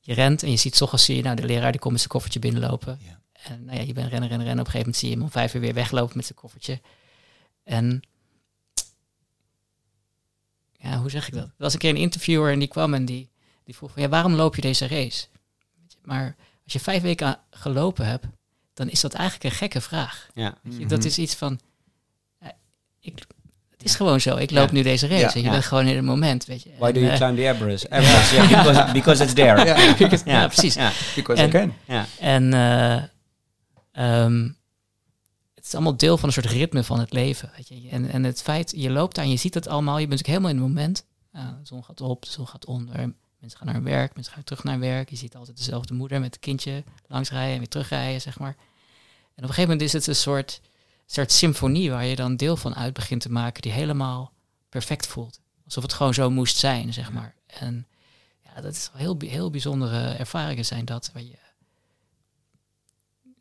Je rent en je ziet toch als zie je... Nou, de leraar die komt met zijn koffertje binnenlopen. En nou ja, je bent rennen, rennen, rennen. Op een gegeven moment zie je hem om vijf uur weer weglopen met zijn koffertje. En ja, hoe zeg ik dat? Er was een keer een interviewer en die kwam en die, die vroeg van, ja, waarom loop je deze race? Weet je, Maar als je vijf weken gelopen hebt, dan is dat eigenlijk een gekke vraag. Ja. Weet je, Mhm. Dat is iets van, ja, ik, het is gewoon zo, ik loop Ja. nu deze race. Ja. en je Ja. bent gewoon in het moment, weet je. Why En, do you eh, climb the Everest? Everest, yeah, because, because it's there. Ja, ja, precies. Ja. because En- I can. Ja. En eh, ehm, het is allemaal deel van een soort ritme van het leven. Weet je. En, en het feit, je loopt daar en je ziet het allemaal. Je bent natuurlijk helemaal in het moment. Ja, de zon gaat op, de zon gaat onder. Mensen gaan naar hun werk, mensen gaan terug naar werk. Je ziet altijd dezelfde moeder met het kindje langsrijden en weer terugrijden, zeg maar. En op een gegeven moment is het een soort, soort symfonie waar je dan deel van uit begint te maken die helemaal perfect voelt. Alsof het gewoon zo moest zijn, zeg maar. En ja, dat is wel heel, heel bijzondere ervaringen zijn dat. Waar je,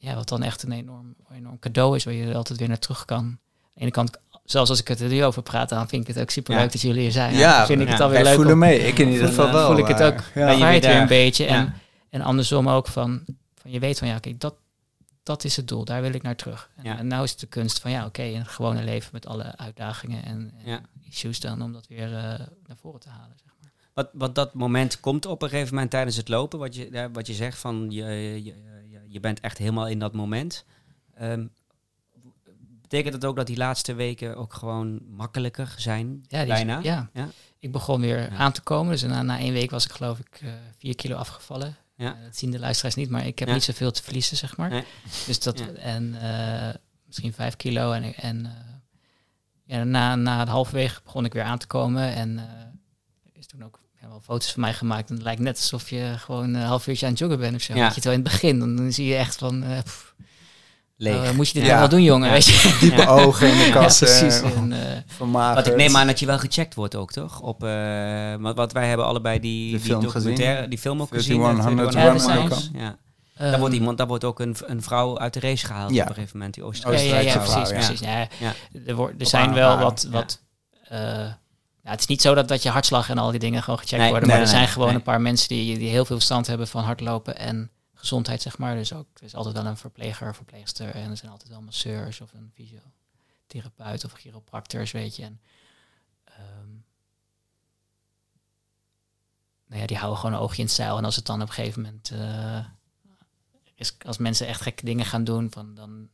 ja, wat dan echt een enorm, enorm cadeau is, waar je er altijd weer naar terug kan. Aan de ene kant, zelfs als ik het er nu over praat, dan vind ik het ook super leuk Ja. dat jullie hier zijn. Ja, Dan vind ik het alweer Wij leuk. voelen om- mee. Ik in ieder geval eh, wel. voel ik het eh, ook. ja. Ben je weer een beetje. En, Ja. en andersom ook van, van je weet van ja, kijk, dat, dat is het doel, daar wil ik naar terug. En, Ja. en nou is het de kunst van ja, oké, een gewone leven met alle uitdagingen en, en Ja. issues dan om dat weer eh, naar voren te halen. Zeg maar. Wat, wat dat moment komt op een gegeven moment tijdens het lopen, wat je, wat je zegt van je, je, je, bent echt helemaal in dat moment. Ehm, betekent dat ook dat die laatste weken ook gewoon makkelijker zijn? Ja, bijna? Is, ja. Ja. ik begon weer Ja. aan te komen. Dus na, na één week was ik geloof ik eh, vier kilo afgevallen. Ja. Eh, dat zien de luisteraars niet, maar ik heb niet zoveel te verliezen, zeg maar. Nee. Dus dat, en eh, misschien vijf kilo. En, en ja, na, na het halverwege begon ik weer aan te komen. En eh, er is toen ook ja, wel foto's van mij gemaakt. En het lijkt net alsof je gewoon een half uurtje aan het joggen bent of zo. Ja. Weet je, terwijl in het begin, dan, dan zie je echt van... eh, pff, Leeg. oh, moet je dit Ja. nou wel doen, jongen? Ja. Weet je? Diepe Ja. ogen in de Ja, kast. precies. eh, En. Want ik neem aan dat je wel gecheckt wordt ook, toch? Op, eh, want, want wij hebben allebei die, die film documentaire, gezien. die film ook gezien. 3100 eh, Run 3100 Miles. Ja. ehm, Daar wordt iemand, daar wordt ook een, een vrouw uit de race gehaald Ja. op een gegeven moment, die Ja, Oostenrijkse ja, ja, precies. ja. precies. Ja. Ja. Er, wordt, er zijn wel wat... ja. wat eh, ja, het is niet zo dat, dat je hartslag en al die dingen gewoon gecheckt Nee, worden. nee, maar er nee, zijn gewoon een paar mensen die, die heel veel verstand hebben van hardlopen en gezondheid, zeg maar. Dus ook, er is altijd wel een verpleger, verpleegster. En er zijn altijd wel masseurs of een fysiotherapeut of chiropractors, weet je. En, ehm, nou ja, die houden gewoon een oogje in het zeil. En als het dan op een gegeven moment... eh, is, als mensen echt gekke dingen gaan doen, van, dan...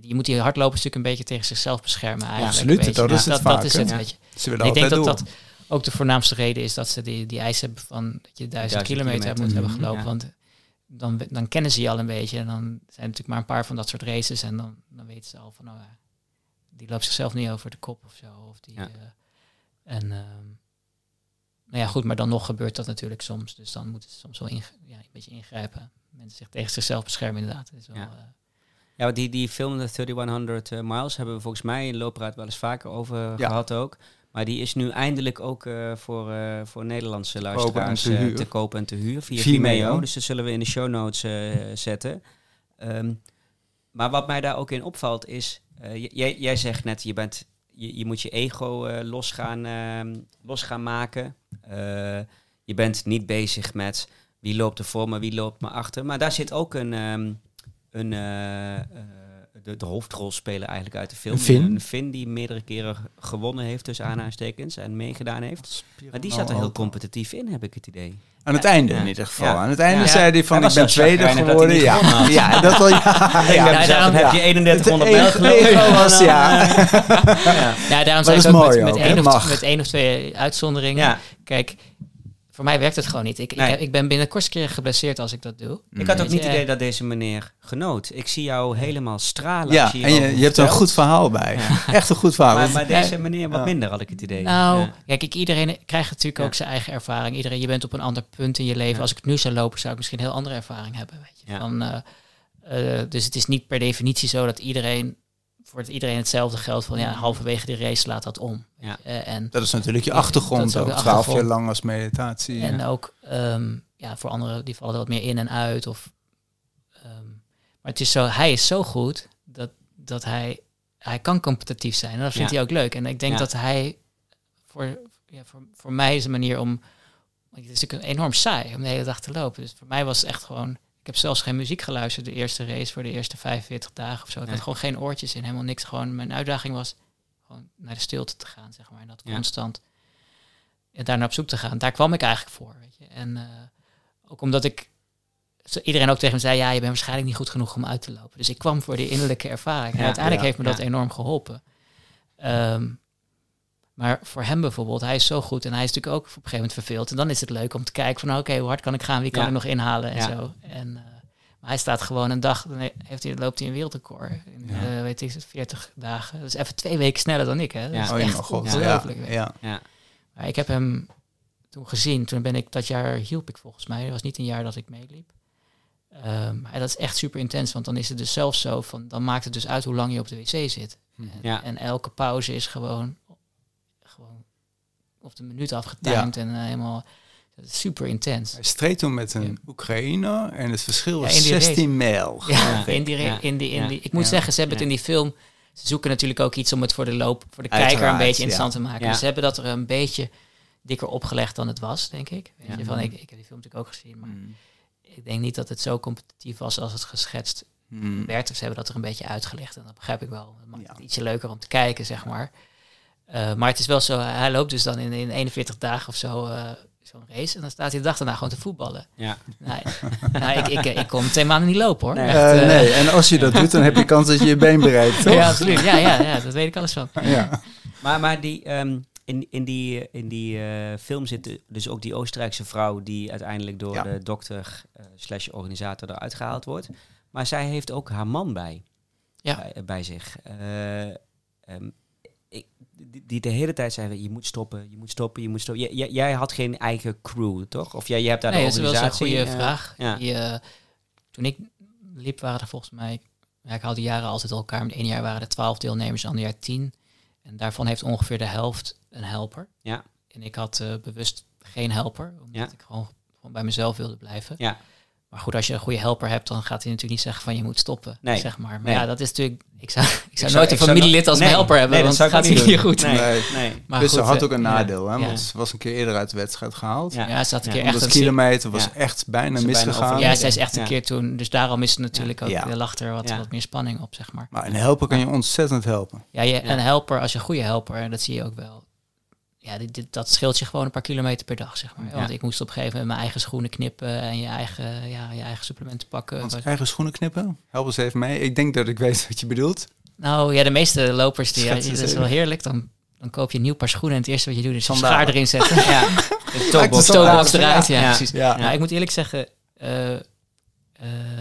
Je moet die hardlopen natuurlijk een beetje tegen zichzelf beschermen eigenlijk. absoluut, dat is dat, dat is het, weet je. Ik denk dat dat ook de voornaamste reden is dat ze die, die eisen hebben van dat je duizend 1000 kilometer, kilometer. moet hebben Mhm. gelopen. Want dan, dan kennen ze je al een beetje. En dan zijn er natuurlijk maar een paar van dat soort races. En dan, dan weten ze al van, nou die loopt zichzelf niet over de kop of zo. Of die, Ja. eh, en ehm, nou ja, goed, maar dan nog gebeurt dat natuurlijk soms. Dus dan moeten ze soms wel ja, een beetje ingrijpen. Mensen zich tegen zichzelf beschermen inderdaad. Dat is wel, Ja. Eh, Ja, die, die film, de 3100 eh, Miles, hebben we volgens mij in Loopraad wel eens vaker over Ja. gehad ook. Maar die is nu eindelijk ook eh, voor, eh, voor Nederlandse kopen luisteraars te eh, kopen en te huur via Vimeo. Dus dat zullen we in de show notes eh, zetten. Ehm, maar wat mij daar ook in opvalt is, eh, jij, jij zegt net, je, bent, je, je moet je ego eh, los, gaan, ehm, los gaan maken. Eh, je bent niet bezig met wie loopt er voor me, wie loopt me achter. Maar daar zit ook een, ehm, een, eh, eh, de de, de hoofdrolspeler eigenlijk uit de film. Een Finn? Een Finn die meerdere keren gewonnen heeft tussen aanhalingstekens en meegedaan heeft. Maar die zat er heel competitief in, heb ik het idee. Aan het einde Ja. in ieder geval. Ja. Aan het einde Ja. zei hij van Hij ik ben tweede geworden. Ja. gewonnen ja, dat wel. Ja, ja. daarom- heb je 31 Het op mijl ego- gelopen. ego was, ja. ja. Ja, daarom ik ook mooi met, één of, met één of twee uitzonderingen. Ja. Kijk, voor mij werkt het gewoon niet. Ik, Nee. ik, ik ben binnen de kortste keer geblesseerd als ik dat doe. Ik had ook Weet niet het idee dat deze meneer genoot. Ik zie jou helemaal stralen. Ja, als je en je, je hebt er een goed verhaal bij. Echt een goed verhaal. Maar, maar deze meneer wat minder, had ik het idee. Nou, Ja. kijk, iedereen krijgt natuurlijk Ja. ook zijn eigen ervaring. Iedereen, je bent op een ander punt in je leven. Ja. Als ik nu zou lopen, zou ik misschien een heel andere ervaring hebben. Weet je? Ja. Van, eh, eh, dus het is niet per definitie zo dat iedereen voor het iedereen hetzelfde geldt. Van ja, halverwege die race slaat dat om. Ja. Eh, en dat is natuurlijk je achtergrond ook Twaalf jaar lang als meditatie. En ook ehm, ja, voor anderen die vallen er wat meer in en uit. Of, ehm, maar het is zo, hij is zo goed dat, dat hij, hij kan competitief zijn. En dat vindt Ja. hij ook leuk. En ik denk Ja. dat hij voor, ja, voor, voor mij is een manier om. Het is natuurlijk enorm saai om de hele dag te lopen. Dus voor mij was het echt gewoon. Ik heb zelfs geen muziek geluisterd de eerste race voor de eerste 45 dagen of zo. Ik Nee. had gewoon geen oortjes in, helemaal niks. Gewoon mijn uitdaging was gewoon naar de stilte te gaan, zeg maar. En dat Ja. constant en daar naar op zoek te gaan. Daar kwam ik eigenlijk voor, weet je. En eh, ook omdat ik iedereen ook tegen me zei, ja, je bent waarschijnlijk niet goed genoeg om uit te lopen. Dus ik kwam voor die innerlijke ervaring. en Ja, uiteindelijk ja, heeft me dat enorm geholpen. Ehm, maar voor hem bijvoorbeeld, hij is zo goed en hij is natuurlijk ook op een gegeven moment verveeld. En dan is het leuk om te kijken van, oké, hoe hard kan ik gaan? Wie kan Ja. ik nog inhalen? En Ja. zo. En, eh, maar hij staat gewoon een dag, dan heeft hij, loopt hij een wereldrecord. In, Ja. eh, weet ik, 40 dagen. Dat is even twee weken sneller dan ik, hè. Dat Ja. is Oh, echt God. ongelooflijk. Ja. Maar ik heb hem toen gezien. Toen ben ik dat jaar hielp ik volgens mij. Dat was niet een jaar dat ik meeliep. Ehm, maar dat is echt super intens, want dan is het dus zelfs zo van, dan maakt het dus uit hoe lang je op de wc zit. En, Ja. en elke pauze is gewoon op de minuut afgetimed en eh, helemaal super intens. Hij streed toen met een Oekraïner en het verschil Ja, was in die race. 16 mijl. Ja, Ja. in die, Ja. in die, in Ja. die, ik moet Ja. zeggen, ze hebben het Ja. in die film, ze zoeken natuurlijk ook iets om het voor de loop, voor de kijker een beetje ja. interessant te maken. Ja. Dus ze hebben dat er een beetje dikker opgelegd dan het was, denk ik. Weet Ja. je, van, ik. Ik heb die film natuurlijk ook gezien, maar Mm. ik denk niet dat het zo competitief was als het geschetst Mm. werd. Ze hebben dat er een beetje uitgelicht en dat begrijp ik wel. Dat maakt Ja. het ietsje leuker om te kijken, zeg maar. Eh, maar het is wel zo, hij loopt dus dan in, in 41 dagen of zo eh, zo'n race. En dan staat hij de dag daarna gewoon te voetballen. Ja. Nee, nou, ik, ik, ik kon twee maanden niet lopen hoor. Nee. Echt, Eh, nee, en als je dat doet, dan heb je kans dat je je been bereikt, toch? Ja, absoluut. Ja, ja, ja, dat weet ik alles van. Ja. Maar, maar die, ehm, in, in die, in die eh, film zit dus ook die Oostenrijkse vrouw die uiteindelijk door Ja. de dokter eh, slash organisator eruit gehaald wordt. Maar zij heeft ook haar man bij, Ja. bij, bij zich. Eh, ehm, ik, die, die de hele tijd zei, je moet stoppen, je moet stoppen, je moet stoppen. J- jij had geen eigen crew, toch? Of jij, jij hebt daar Nee, de dat is wel een organisatie... goede eh, vraag. ja. Die, eh, toen ik liep waren er volgens mij... Ja, ik hou die jaren altijd elkaar. Het ene jaar waren er twaalf deelnemers, het andere jaar tien. En daarvan heeft ongeveer de helft een helper. Ja. En ik had eh, bewust geen helper, omdat Ja. ik gewoon, gewoon bij mezelf wilde blijven. Ja. Maar goed, als je een goede helper hebt, dan gaat hij natuurlijk niet zeggen van je moet stoppen. Nee. Zeg maar. Maar Nee. ja, dat is natuurlijk. Ik zou, ik zou zou- nooit een familielid als nee, mijn helper hebben, nee, dat want ik gaat ook hier niet goed. Nee, Nee. Maar dus ze goed, had eh, ook een ja. nadeel, hè? Ja. Want ze was een keer eerder uit de wedstrijd gehaald. Ja. Ja, ze had een Ja. keer echt 100 een kilometer was Ja. echt bijna Ze misgegaan. Ja, zij is echt een Ja. keer toen. Dus daarom is het natuurlijk ook. Ja. Er lag er wat, Ja. wat meer spanning op, zeg maar. Maar een helper kan je ontzettend helpen. Ja, je, Ja. een helper, als je een goede helper, en dat zie je ook wel. Ja, dit, dit- dat scheelt je gewoon een paar kilometer per dag, zeg maar. Ja. Want ik moest op een gegeven moment mijn eigen schoenen knippen en je eigen, ja, je eigen supplementen pakken. Want eigen schoenen knippen. Help eens even mee. Ik denk dat ik weet wat je bedoelt. Nou ja, de meeste lopers, die, dat is wel heerlijk. Dan, dan koop je een nieuw paar schoenen en het eerste wat je doet is een schaar erin zetten. Ja. De Ja. eruit, ja, Ja. precies. Ja. Nou, ik moet eerlijk zeggen, eh, eh,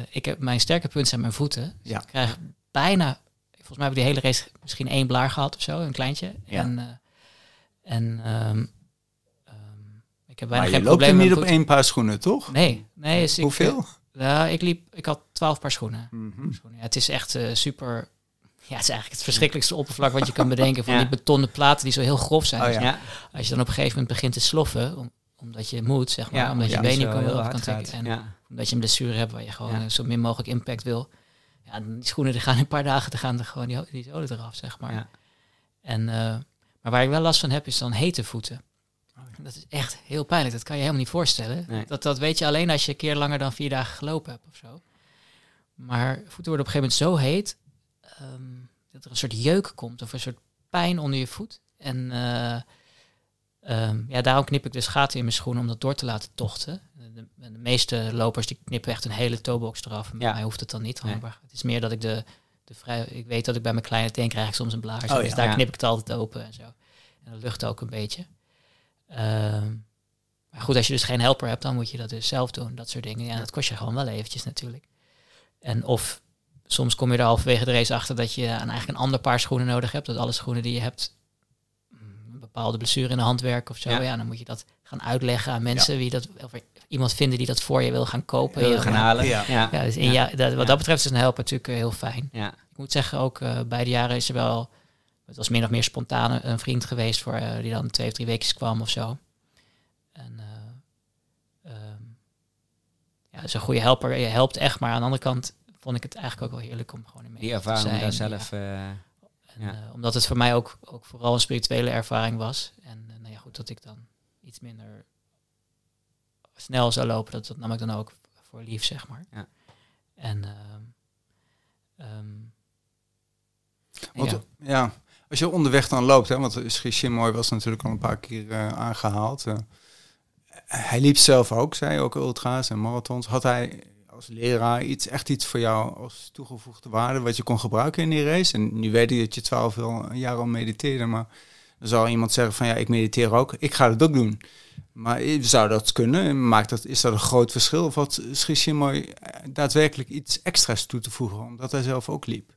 ik heb mijn sterke punt zijn mijn voeten. Dus Ja. Ik krijg bijna, volgens mij heb ik de hele race misschien één blaar gehad of zo, een kleintje. Ja. En, eh, en ehm, ehm, ik heb bijna Maar geen je loopt er probleem niet op één paar schoenen, toch? Nee, nee. Dus ik, Hoeveel? ja, ik liep, ik had twaalf paar schoenen. Mhm. schoenen. Ja, het is echt eh, super. Ja, het is eigenlijk het verschrikkelijkste oppervlak wat je kan bedenken. Van Ja. die betonnen platen die zo heel grof zijn. Oh, Dus ja. Als je dan op een gegeven moment begint te sloffen, om- omdat je moet, zeg maar. Ja, omdat je ja. been niet Zo kan, heel kan trekken. En Ja. omdat je een blessure hebt waar je gewoon Ja. eh, zo min mogelijk impact wil. Ja, die schoenen die gaan in een paar dagen, dan gaan er gewoon die, die zolen eraf, zeg maar. Ja. En, eh, maar waar ik wel last van heb, is dan hete voeten. Dat is echt heel pijnlijk. Dat kan je helemaal niet voorstellen. Nee. Dat, dat weet je alleen als je een keer langer dan vier dagen gelopen hebt of zo. Maar voeten worden op een gegeven moment zo heet. ehm, dat er een soort jeuk komt of een soort pijn onder je voet. En eh, ehm, ja, daarom knip ik dus gaten in mijn schoen om dat door te laten tochten. De, de meeste lopers die knippen echt een hele toebox eraf. En bij Ja. mij hoeft het dan niet. Nee. Het is meer dat ik de, de vrij, ik weet dat ik bij mijn kleine teen krijg ik soms een blaas. Oh, dus ja. daar Ja. knip ik het altijd open en zo. En dat lucht ook een beetje. Ehm, maar goed, als je dus geen helper hebt, dan moet je dat dus zelf doen. Dat soort dingen. Ja, dat kost je gewoon wel eventjes natuurlijk. En of soms kom je er halverwege de race achter dat je aan eigenlijk een ander paar schoenen nodig hebt. Dat alle schoenen die je hebt mm, een bepaalde blessure in de hand werken of zo. Ja. Ja, dan moet je dat gaan uitleggen aan mensen wie dat, of iemand vinden die dat voor je wil gaan kopen. Wil gaan halen? Ja. Ja. Ja, dus in Ja. dat, wat dat betreft is een helper natuurlijk eh, heel fijn. Ja. Ik moet zeggen, ook eh bij de jaren is er wel, het was min of meer spontaan een vriend geweest voor, eh, die dan twee of drie weken kwam of zo. En eh, ehm, ja, is een goede helper. Je helpt echt, maar aan de andere kant vond ik het eigenlijk ook wel heerlijk om gewoon in mee Die te ervaring om daar zelf... eh, En, ja. eh, omdat het voor mij ook, ook vooral een spirituele ervaring was. En nou ja, goed, dat ik dan iets minder snel zou lopen, dat, dat nam ik dan ook voor lief, zeg maar. Ja. En ehm, ehm, Want, ja. ja. als je onderweg dan loopt, hè, want Shimoy was natuurlijk al een paar keer eh, aangehaald. eh. hij liep zelf ook, zei ook ultra's en marathons. Had hij als leraar iets, echt iets voor jou als toegevoegde waarde wat je kon gebruiken in die race? En nu weet ik dat je twaalf jaar al mediteerde, maar dan zou iemand zeggen van ja, ik mediteer ook, ik ga het ook doen. Maar eh, zou dat kunnen? Maakt dat, is dat een groot verschil? Of had Shimoy daadwerkelijk iets extra's toe te voegen, omdat hij zelf ook liep?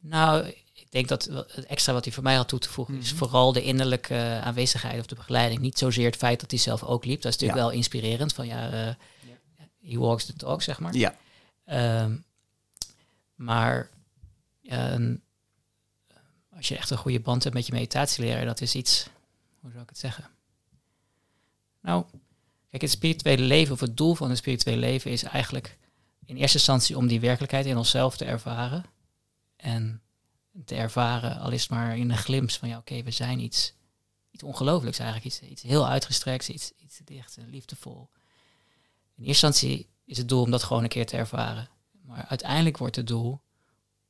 Nou, ik denk dat het extra wat hij voor mij had toe te voegen is Mhm. vooral de innerlijke eh, aanwezigheid of de begeleiding. Niet zozeer het feit dat hij zelf ook liep. Dat is natuurlijk Ja. wel inspirerend. Van ja, eh he walks the talk, zeg maar. Ja. Ehm, maar een- als je echt een goede band hebt met je meditatieleraar, dat is iets, hoe zou ik het zeggen? Nou, kijk, het spirituele leven of het doel van het spirituele leven is eigenlijk in eerste instantie om die werkelijkheid in onszelf te ervaren. En te ervaren, al is het maar in een glimp van ja, oké, we zijn iets, iets ongelooflijks eigenlijk, iets, iets heel uitgestrekt, iets, iets dicht en liefdevol. In eerste instantie is het doel om dat gewoon een keer te ervaren. Maar uiteindelijk wordt het doel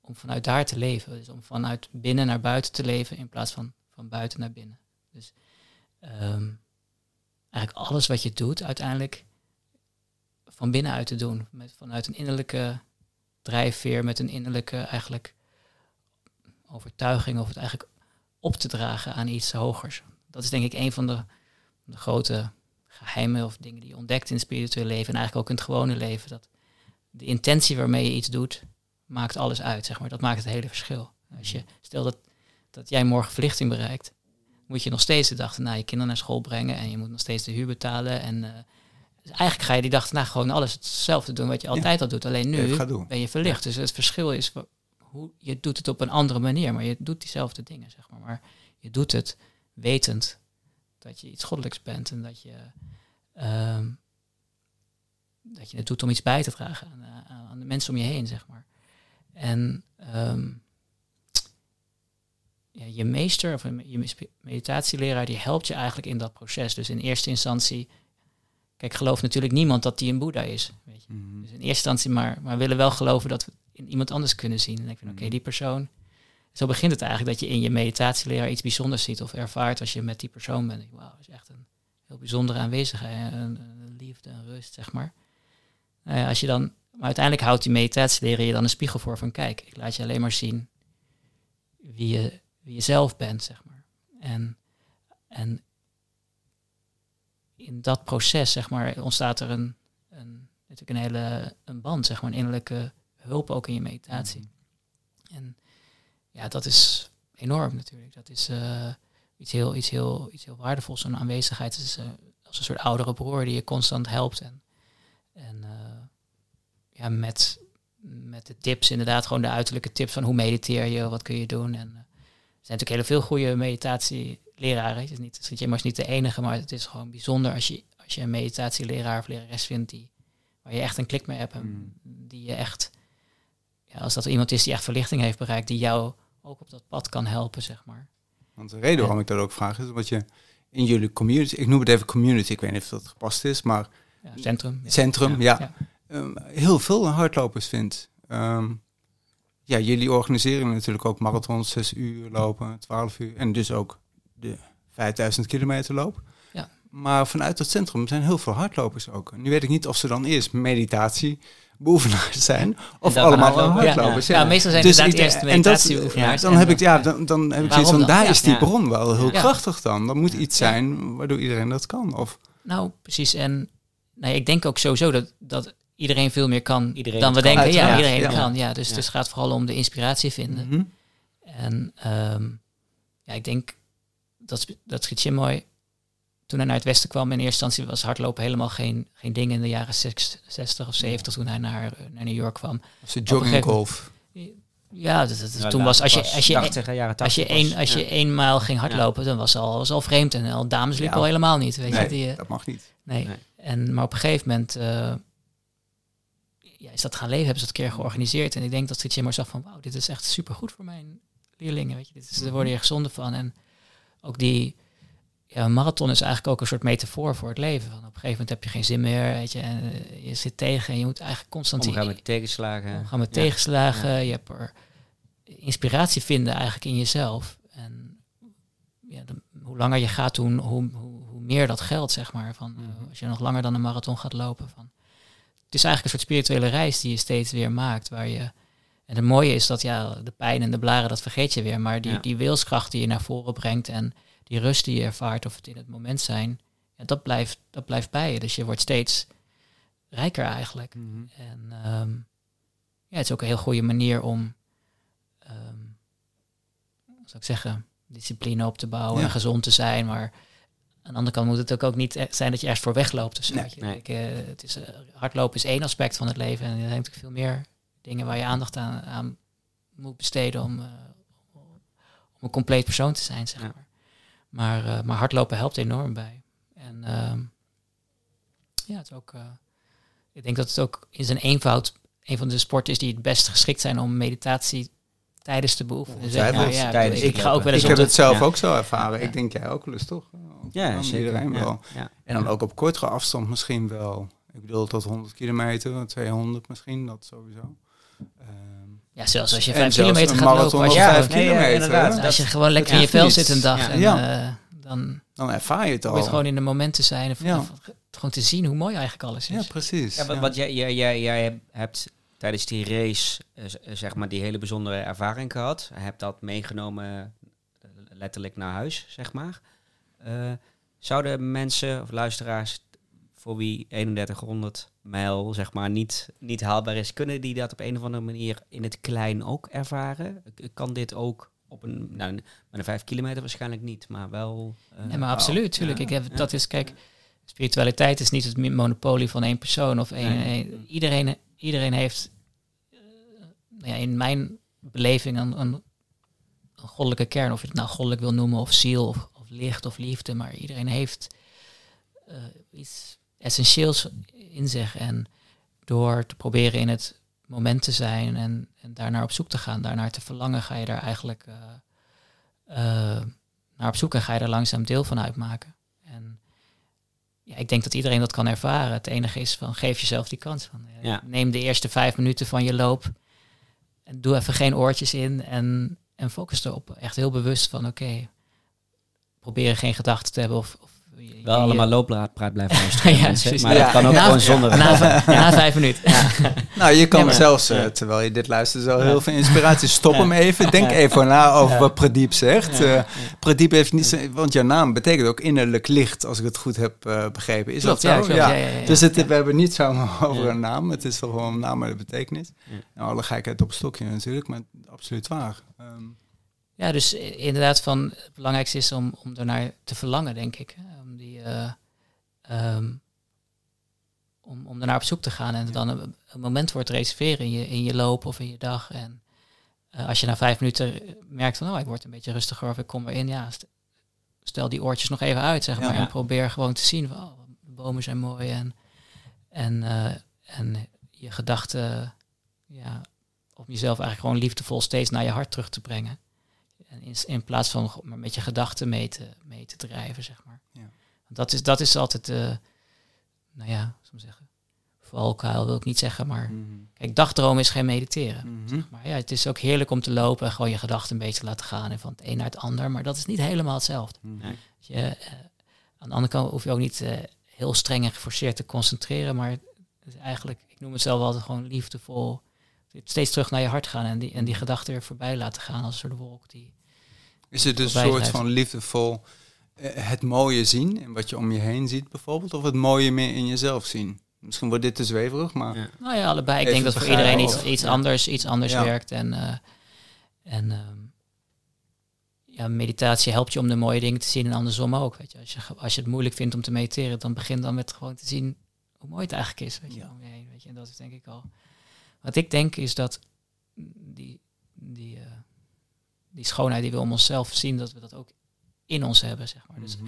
om vanuit daar te leven. Dus om vanuit binnen naar buiten te leven in plaats van van buiten naar binnen. Dus ehm, eigenlijk alles wat je doet, uiteindelijk van binnenuit te doen. Met, vanuit een innerlijke drijfveer, met een innerlijke eigenlijk overtuiging of het eigenlijk op te dragen aan iets hogers. Dat is denk ik een van de, de grote geheimen of dingen die je ontdekt in het spirituele leven en eigenlijk ook in het gewone leven. Dat de intentie waarmee je iets doet, maakt alles uit, zeg maar. Dat maakt het hele verschil. Als je, stel dat, dat jij morgen verlichting bereikt, moet je nog steeds de dag erna je kinderen naar school brengen en je moet nog steeds de huur betalen. En eh, dus eigenlijk ga je die dag erna gewoon alles hetzelfde doen wat je altijd al doet. Alleen nu ben je verlicht. Dus het verschil is hoe je doet het op een andere manier, maar je doet diezelfde dingen, zeg maar. Maar je doet het wetend dat je iets goddelijks bent en dat je, ehm, dat je het doet om iets bij te dragen aan, eh, aan- aan de mensen om je heen, zeg maar. En ehm, ja, je meester of je me- meditatieleraar, die helpt je eigenlijk in dat proces. Dus in eerste instantie, kijk, gelooft natuurlijk niemand dat die een boeddha is. Weet je. Mhm. Dus in eerste instantie maar, maar willen wel geloven dat we in iemand anders kunnen zien. En ik vind, oké, Mhm. die persoon. Zo begint het eigenlijk dat je in je meditatieleraar iets bijzonders ziet of ervaart als je met die persoon bent. Wauw, dat is echt een heel bijzondere aanwezigheid, een, een liefde en rust, zeg maar. Nou ja, als je dan, maar uiteindelijk houdt die meditatieleraar je dan een spiegel voor van kijk, ik laat je alleen maar zien wie je, wie je zelf bent, zeg maar. En, en in dat proces, zeg maar, ontstaat er een, een, natuurlijk een hele een band, zeg maar, een innerlijke hulp ook in je meditatie. En ja, dat is enorm natuurlijk. Dat is eh, iets, heel, iets, heel, iets heel waardevols. Zo'n aanwezigheid is eh, als een soort oudere broer die je constant helpt. En, en eh, ja, met, met de tips, inderdaad, gewoon de uiterlijke tips van hoe mediteer je, wat kun je doen. En zijn natuurlijk heel veel goede meditatieleraren. Het is niet, Sri is niet de enige, maar het is gewoon bijzonder als je, als je een meditatieleraar of lerares vindt die, waar je echt een klik mee hebt. En Mm. die je echt, ja, als dat iemand is die echt verlichting heeft bereikt, die jou ook op dat pad kan helpen, zeg maar. Want de reden waarom ik dat ook vraag is omdat je in jullie community, ik noem het even community, ik weet niet of dat gepast is, maar Ja, centrum. centrum, ja, ja. ehm, heel veel hardlopers vindt. Ehm, ja, jullie organiseren natuurlijk ook marathons, 6 uur lopen, 12 uur. En dus ook de 5000 kilometer loop. Ja. Maar vanuit het centrum zijn heel veel hardlopers ook. Nu weet ik niet of ze dan eerst meditatie beoefenaars zijn of allemaal hardlopers. Ja, meestal zijn Dus inderdaad eerst meditatieoefenaars. Dan heb ik, ja, dan, dan heb ik zoiets van, daar is die bron wel heel krachtig dan. Dat moet iets zijn waardoor iedereen dat kan. Of, Nou, precies. En nou, ik denk ook sowieso dat, dat iedereen veel meer kan Iedereen dan we het kan. denken. Ja, iedereen ja. kan. Ja, dus Ja. het gaat vooral om de inspiratie vinden. Mhm. En ehm, ja, ik denk dat, dat Schietjemoy, toen hij naar het westen kwam, in eerste instantie was hardlopen helemaal geen, geen ding in de jaren 60 of 70 toen hij naar, naar New York kwam. Of ze een jogging golf. Ja, dat, dat- Ja, toen was als je, als je, 80, hè, jaren als je, 80 één, was. als je Ja. mijl ging hardlopen, dan was al, was al vreemd. En al dames liepen Ja. al helemaal niet. Weet je, die, eh, dat mag niet. Nee. Nee. En, maar op een gegeven moment eh, ja, is dat gaan leven, hebben ze dat een keer georganiseerd. En ik denk dat Street maar zag van, wauw, dit is echt supergoed voor mijn leerlingen. Weet je, dit is, daar worden je gezonder van. En ook die ja, een marathon is eigenlijk ook een soort metafoor voor het leven. Van op een gegeven moment heb je geen zin meer, weet je, en eh, je zit tegen en je moet eigenlijk constant Omgaan met tegenslagen. omgaan met Ja. tegenslagen. Ja. Je hebt er inspiratie vinden eigenlijk in jezelf. En ja, de- hoe langer je gaat doen, hoe, hoe, hoe meer dat geldt, zeg maar. Van, Mhm. als je nog langer dan een marathon gaat lopen. Van. Het is eigenlijk een soort spirituele reis die je steeds weer maakt. Waar je, en het mooie is dat ja, de pijn en de blaren, dat vergeet je weer. Maar die, Ja. die wilskracht die je naar voren brengt en die rust die je ervaart of het in het moment zijn, ja, dat, blijft, dat blijft bij je. Dus je wordt steeds rijker eigenlijk. Mhm. En ehm, ja, het is ook een heel goede manier om, hoe zou ik zeggen, discipline op te bouwen Ja. en gezond te zijn. Maar aan de andere kant moet het ook, ook niet e- zijn dat je ergens voor wegloopt. Nee. Nee. Ik, eh, het is, eh, hardlopen is één aspect van het leven. En er zijn natuurlijk veel meer dingen waar je aandacht aan, aan moet besteden om, eh, om een compleet persoon te zijn, zeg Ja. maar. Maar, eh, maar hardlopen helpt enorm bij. En ehm, ja, het is ook... eh, ik denk dat het ook in zijn eenvoud een van de sporten is die het best geschikt zijn om meditatie tijdens beoefenen. zeg maar. Ongetwijfeld. Ja, Tijdens ik, ga ook wel eens Ik heb de- het zelf ja. ook zo ervaren. Ja. Ik denk jij ook wel eens toch? Ja, zeker. Iedereen Ja. wel. Ja. En dan ook op kortere afstand misschien wel. Ik bedoel tot 100 kilometer, 200 misschien, dat sowieso. Ehm, Ja, zelfs als je En vijf zelfs kilometer een gaat lopen. Als of je, nee, ja, kilometer. inderdaad. hè? als je gewoon lekker in je vel zit een dag Ja. en Ja. eh, dan Dan ervaar je het al. je gewoon in de moment te zijn. Ja. van- gewoon te zien hoe mooi eigenlijk alles is. Ja, precies. Ja, wat, Ja. wat jij, jij, jij, jij hebt tijdens die race, eh, eh, zeg maar, die hele bijzondere ervaring gehad. Je hebt dat meegenomen eh, letterlijk naar huis, zeg maar. Zouden mensen of luisteraars voor wie 3100 mijl, zeg maar, niet, niet haalbaar is, kunnen die dat op een of andere manier in het klein ook ervaren? Kan dit ook op een, nou, met een 5 kilometer waarschijnlijk niet, maar wel... eh, Nee, maar absoluut, tuurlijk. Ja, ik heb, ja. Dat is, kijk, spiritualiteit is niet het monopolie van één persoon of één. Nee. iedereen, iedereen heeft, ja, in mijn beleving, een, een, een goddelijke kern. Of je het nou goddelijk wil noemen, of ziel, of, of licht, of liefde. Maar iedereen heeft eh, iets essentieels in zich. En door te proberen in het moment te zijn en, en daarnaar op zoek te gaan, daarnaar te verlangen, ga je daar eigenlijk eh, eh, naar op zoek en ga je er langzaam deel van uitmaken. En ja, ik denk dat iedereen dat kan ervaren. Het enige is van geef jezelf die kans. Van, Ja. Neem de eerste vijf minuten van je loop en doe even geen oortjes in en, en focus erop. Echt heel bewust van oké, probeer geen gedachten te hebben of je- Wel je- allemaal looppraat praat blijven luisteren, Ja, mensen. precies. Maar Ja. dat kan ook Na- gewoon zonder. na, vijf- na vijf minuten. Nou, je kan zelfs, eh, terwijl je dit luistert, zo heel veel inspiratie. Stop hem even. Denk even na over wat Pradeep zegt. Eh Pradeep heeft niet zo, want jouw naam betekent ook innerlijk licht, als ik het goed heb eh, begrepen. Is Klopt, dat ja, zo? ja, ja, ja, Dus ja. het, we hebben niet zomaar over Ja. een naam. Het is toch gewoon een naam met een betekenis. Ja. Nou, alle gekheid op een stokje natuurlijk, maar absoluut waar. Ehm, Ja, dus inderdaad van het belangrijkste is om, om ernaar te verlangen, denk ik. Eh, ehm, om, om ernaar op zoek te gaan en dan een, een moment voor te reserveren in je, in je loop of in je dag. En eh, als je na vijf minuten merkt van, oh, ik word een beetje rustiger of ik kom erin, ja, st- stel die oortjes nog even uit, zeg maar. Ja. En probeer gewoon te zien van, oh, de bomen zijn mooi en, en, eh, en je gedachten, ja, om jezelf eigenlijk gewoon liefdevol steeds naar je hart terug te brengen. En in, in plaats van met je gedachten mee te, mee te drijven, zeg maar. Ja. Dat is, dat is altijd, eh nou ja, ik zeggen, valkuil wil ik niet zeggen, maar Mhm. kijk, dagdromen is geen mediteren. Mhm. Maar ja, het is ook heerlijk om te lopen en gewoon je gedachten een beetje te laten gaan en van het een naar het ander, maar dat is niet helemaal hetzelfde. Mhm. Nee. Dus je, eh, aan de andere kant hoef je ook niet eh, heel streng en geforceerd te concentreren, maar het is eigenlijk, ik noem het zelf altijd gewoon liefdevol, steeds terug naar je hart gaan en die, en die gedachten er voorbij laten gaan als een soort wolk die Is het dus een soort van liefdevol het mooie zien en wat je om je heen ziet bijvoorbeeld, of het mooie meer in jezelf zien? Misschien wordt dit te zweverig, maar Ja. Nou ja, allebei. Ik denk dat voor iedereen iets, iets anders, iets anders Ja. werkt. En, eh, en ehm, ja, meditatie helpt je om de mooie dingen te zien en andersom ook. Weet je. Als, je, als je het moeilijk vindt om te mediteren, dan begin dan met gewoon te zien hoe mooi het eigenlijk is. Weet je, Ja. om je heen, weet je. En dat is denk ik al. Wat ik denk is dat die, die, eh, die schoonheid die we om onszelf zien, dat we dat ook in ons hebben. Zeg maar. Dus Mhm.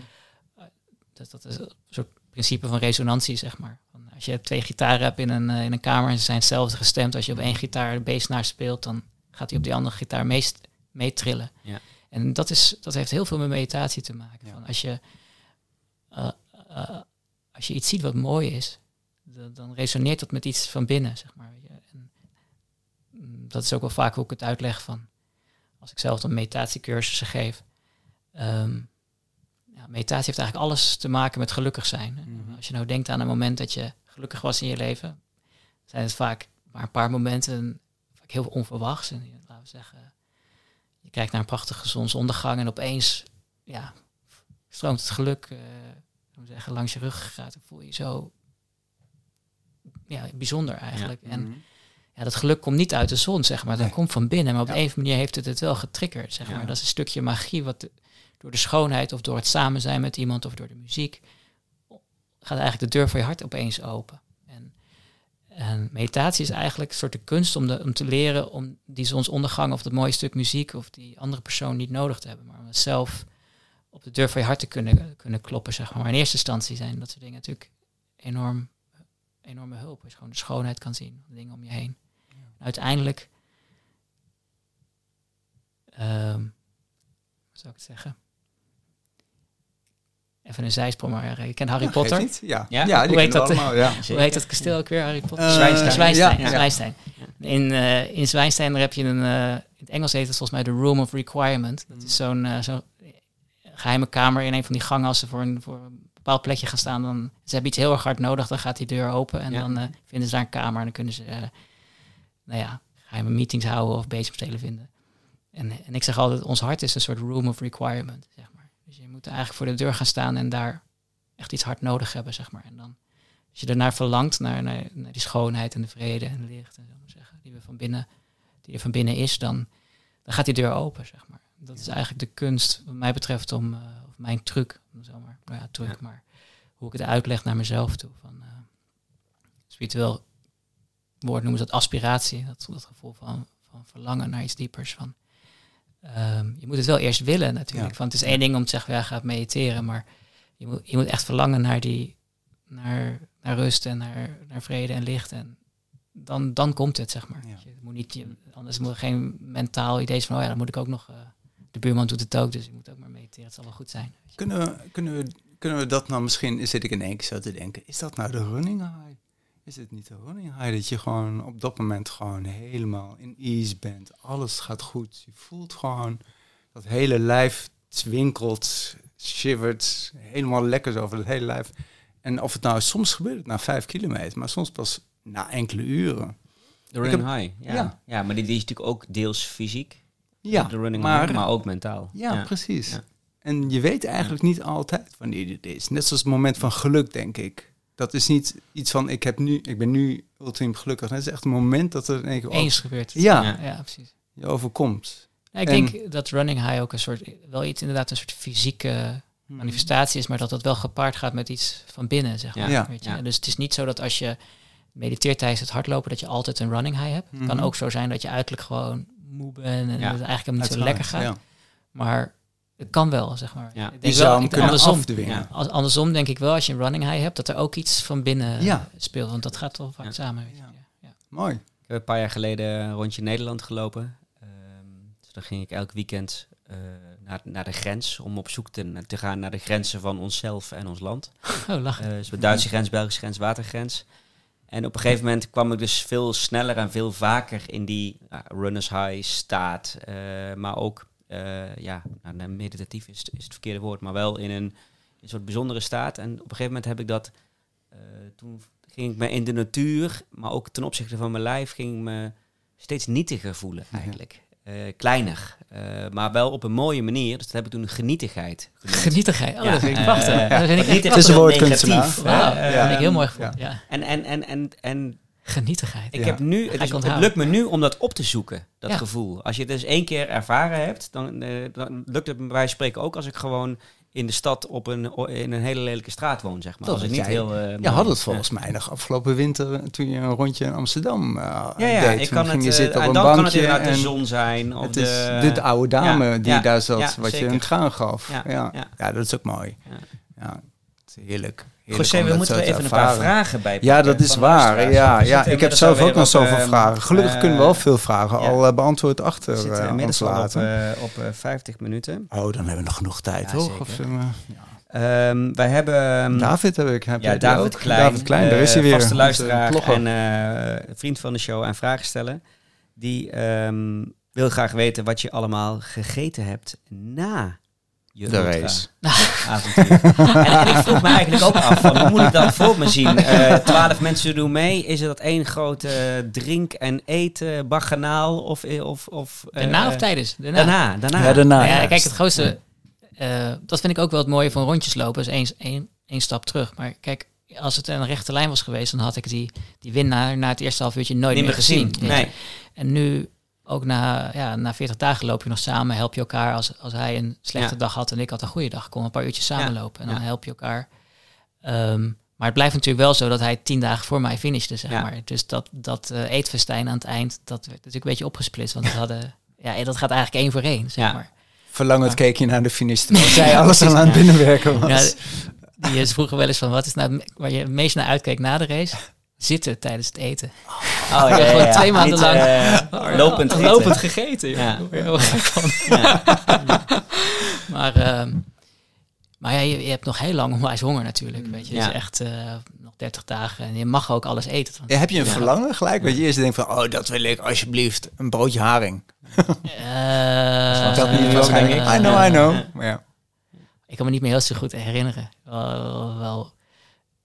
dat, dat is een soort principe van resonantie, zeg maar. Van als je twee gitaren hebt in een, eh, in een kamer en ze zijn hetzelfde gestemd, als je op één gitaar de bassnaar speelt, dan gaat hij op die andere gitaar meest meetrillen. Ja. En dat, is, dat heeft heel veel met meditatie te maken. Ja. Van als, je, eh, eh, als je iets ziet wat mooi is, dan, dan resoneert dat met iets van binnen, zeg maar. En, mm, dat is ook wel vaak hoe ik het uitleg van, als ik zelf dan meditatiecursussen geef. Ehm, ja, meditatie heeft eigenlijk alles te maken met gelukkig zijn. Mhm. Als je nou denkt aan een moment dat je gelukkig was in je leven, zijn het vaak maar een paar momenten, vaak heel onverwachts. En laten we zeggen, je kijkt naar een prachtige zonsondergang en opeens ja, stroomt het geluk we zeggen, langs je rug gaat. Dan voel je je zo ja, bijzonder eigenlijk. En Mhm. ja, dat geluk komt niet uit de zon, zeg maar. Dat Nee. komt van binnen. Maar op Ja. een of andere manier heeft het het wel getriggerd, zeg maar. Dat is een stukje magie wat door de schoonheid of door het samen zijn met iemand of door de muziek gaat eigenlijk de deur van je hart opeens open. En, en meditatie is eigenlijk een soort de kunst om, de, om te leren om die zonsondergang of dat mooie stuk muziek of die andere persoon niet nodig te hebben, maar om zelf op de deur van je hart te kunnen, kunnen kloppen, zeg maar. Maar in eerste instantie zijn dat soort dingen natuurlijk enorm, enorme hulp. Als je gewoon de schoonheid kan zien, de dingen om je heen. Uiteindelijk, ehm, hoe zou ik het zeggen? Even een zijsprong, maar eh, je kent Harry Ja, Potter. niet. Ja, Ja? ja? die Hoe heet dat? allemaal, ja. Hoe heet dat kasteel ook weer, Harry Potter? Zwijnstein. Zwijnstein. Zwijnstein. In, eh, in Zwijnstein daar heb je een, in het Engels heet het volgens mij de Room of Requirement. Dat is zo'n eh, zo'n geheime kamer in een van die gangen. Als ze voor een, voor een bepaald plekje gaan staan, dan ze hebben iets heel erg hard nodig, dan gaat die deur open en dan vinden ze daar een kamer en dan kunnen ze, nou ja, geheime meetings houden of bezig spelen vinden. En, en ik zeg altijd, ons hart is een soort room of requirement. Dus je moet eigenlijk voor de deur gaan staan en daar echt iets hard nodig hebben, zeg maar. En dan, als je ernaar verlangt, naar, naar, naar die schoonheid en de vrede en het licht, en zo maar zeggen, die, we van binnen, die er van binnen is, dan, dan gaat die deur open, zeg maar. Dat is eigenlijk de kunst, wat mij betreft, om, eh, of mijn truc, om zo maar, nou ja, truc, Ja. maar hoe ik het uitleg naar mezelf toe. Van, eh, spiritueel woord noemen ze dat aspiratie, dat, dat gevoel van, van verlangen naar iets diepers. Van, ehm, je moet het wel eerst willen natuurlijk. Ja. Want het is één ding om te zeggen, ja, ga mediteren, maar je moet, je moet echt verlangen naar die, naar, naar rust en naar, naar vrede en licht. En dan, dan komt het, zeg maar. Ja. Je moet niet, je, anders moet er geen mentaal idee zijn van, oh ja, dan moet ik ook nog, eh, de buurman doet het ook, dus ik moet ook maar mediteren. Het zal wel goed zijn. Kunnen we, kunnen, we, kunnen we dat nou misschien, zit ik in één keer zo te denken, is dat nou de running high? Is het niet de running high dat je gewoon op dat moment gewoon helemaal in ease bent? Alles gaat goed. Je voelt gewoon dat hele lijf twinkelt, shivert, helemaal lekker over het hele lijf. En of het nou, soms gebeurt het na vijf kilometer, maar soms pas na enkele uren. De running high. Ja. ja. Ja. maar die, die is natuurlijk ook deels fysiek. Ja, de running maar, high, maar ook mentaal. ja, precies. Ja. En je weet eigenlijk niet altijd wanneer dit is. Net zoals het moment van geluk, denk ik. Dat is niet iets van, ik, heb nu, ik ben nu ultiem gelukkig. Het is echt een moment dat er in één keer Eens gebeurt. Ja. ja, ja, precies. je overkomt. Ja, ik En- denk dat running high ook een soort, wel iets inderdaad een soort fysieke manifestatie is, maar dat dat wel gepaard gaat met iets van binnen, zeg maar. Ja. Weet je? Ja. Dus het is niet zo dat als je mediteert tijdens het hardlopen, dat je altijd een running high hebt. Het kan Mhm. ook zo zijn dat je uiterlijk gewoon moe bent en Ja. dat het eigenlijk helemaal niet zo lekker gaat. ja. Maar het kan wel, zeg maar. Ja. Ik Je zou wel, hem ik- kunnen andersom, afdwingen. Ja. als- andersom denk ik wel, als je een running high hebt, dat er ook iets van binnen Ja. speelt. Want dat gaat wel vaak Ja. samen. Weet je. Ja. Ja. Ja. Mooi. Ik heb een paar jaar geleden rondje Nederland gelopen. Ehm, dus dan ging ik elk weekend eh, naar, naar de grens om op zoek te, te gaan naar de grenzen van onszelf en ons land. Oh, lachen. Eh dus de Duitse grens, Belgische grens, watergrens. En op een gegeven moment kwam ik dus veel sneller en veel vaker in die uh, runners high staat. Uh, maar ook, uh, ja, nou, meditatief is, is, het verkeerde woord, maar wel in een, een, soort bijzondere staat. En op een gegeven moment heb ik dat, toen ging ik me in de natuur, maar ook ten opzichte van mijn lijf, ging ik me steeds nietiger voelen eigenlijk. Uh, kleiner, uh, maar wel op een mooie manier. Dus dat heb ik toen een genietigheid. Genoemd. Genietigheid, oh, ja. dat vind ik prachtig. Uh, dat vind ik het is een woordkunstenaar. Wow, ja. ja. vind ik heel mooi gevonden. Ja. En, en, en, en, en Genietigheid. Ik heb nu, het, is, het, lukt me nu om dat op te zoeken, dat gevoel. Als je het dus één keer ervaren hebt, dan, dan lukt het bij wijze van spreken ook als ik gewoon in de stad op een, in een hele lelijke straat woon, zeg maar. Dat is niet jij, heel. Uh, je had het volgens mij nog afgelopen winter toen je een rondje in Amsterdam uh, ja, ja, deed. Ik kan ging het, je zitten op en een dan bankje kan het en de zon zijn. Of het de, is de oude dame ja, die ja, daar zat, ja, wat zeker. je een traan gaf. Ja, Ja, ja. ja. dat is ook mooi. Ja, het is heerlijk. José, we moeten we te even een paar vragen bij Ja, dat is waar. Ja, We ja. ik heb zelf ook nog op, zoveel ehm, vragen. Gelukkig eh, kunnen we wel veel vragen ja. al uh, beantwoord We achter uh, ons al op, laten. uh, op uh, 50 minuten. Oh, dan hebben we nog genoeg tijd, Ja. Of. Um, wij hebben... Um, David heb ik. Heb ja, David? Klein. David Klein, daar is hij eh, weer. Vaste luisteraar en vriend van de show en vragen stellen. Die um, wil graag weten wat je allemaal gegeten hebt na je de race. en, en, ik vroeg me eigenlijk ook af, van, hoe moet ik dat voor me zien? Uh, Twaalf mensen doen mee. Is dat één grote drink- en eten baganaal? Of, of, of, uh, Daarna of tijdens? Daarna. Daarna. daarna. Ja, daarna. Ja, ja. kijk, het grootste... Uh, dat vind ik ook wel het mooie van rondjes lopen. is één, één, één stap terug. Maar kijk, als het een rechte lijn was geweest... dan had ik die, die winnaar na het eerste half uurtje nooit Niet meer gezien. gezien. Nee. En nu, ook na, ja, na 40 dagen loop je nog samen. Help je elkaar als, als hij een slechte Ja. dag had en ik had een goede dag. Kon een paar uurtjes samenlopen en dan Ja. help je elkaar. Um, maar het blijft natuurlijk wel zo dat hij tien dagen voor mij finishte, zeg Ja. maar. Dus dat, dat uh, eetfestijn aan het eind, dat werd natuurlijk een beetje opgesplitst. Want we hadden, ja, dat gaat eigenlijk één voor één, zeg Ja. maar. Verlangend ja. keek je naar de finish. Terwijl zij alles aan het binnenwerken was. Ja, die is vroeger wel eens van, wat is nou het- waar je het meest naar uitkeek na de race? Zitten tijdens het eten. Oh, ja, ja, Gewoon ja. twee maanden Niet, lang eh, lopend eten. lopend gegeten. Ja. Heel gek van. Maar, ehm, maar ja, je, je hebt nog heel lang onwijs honger natuurlijk. Weet je, het Ja. is echt eh, nog 30 dagen en je mag ook alles eten. Want, Ja, heb je een Ja. verlangen gelijk? Dat je eerst denkt van, oh, dat wil ik alsjeblieft. Een broodje haring. Eh, dat niet waarschijnlijk. I know, I know. Maar ja. Ik kan me niet meer heel zo goed herinneren. Wel, wel, wel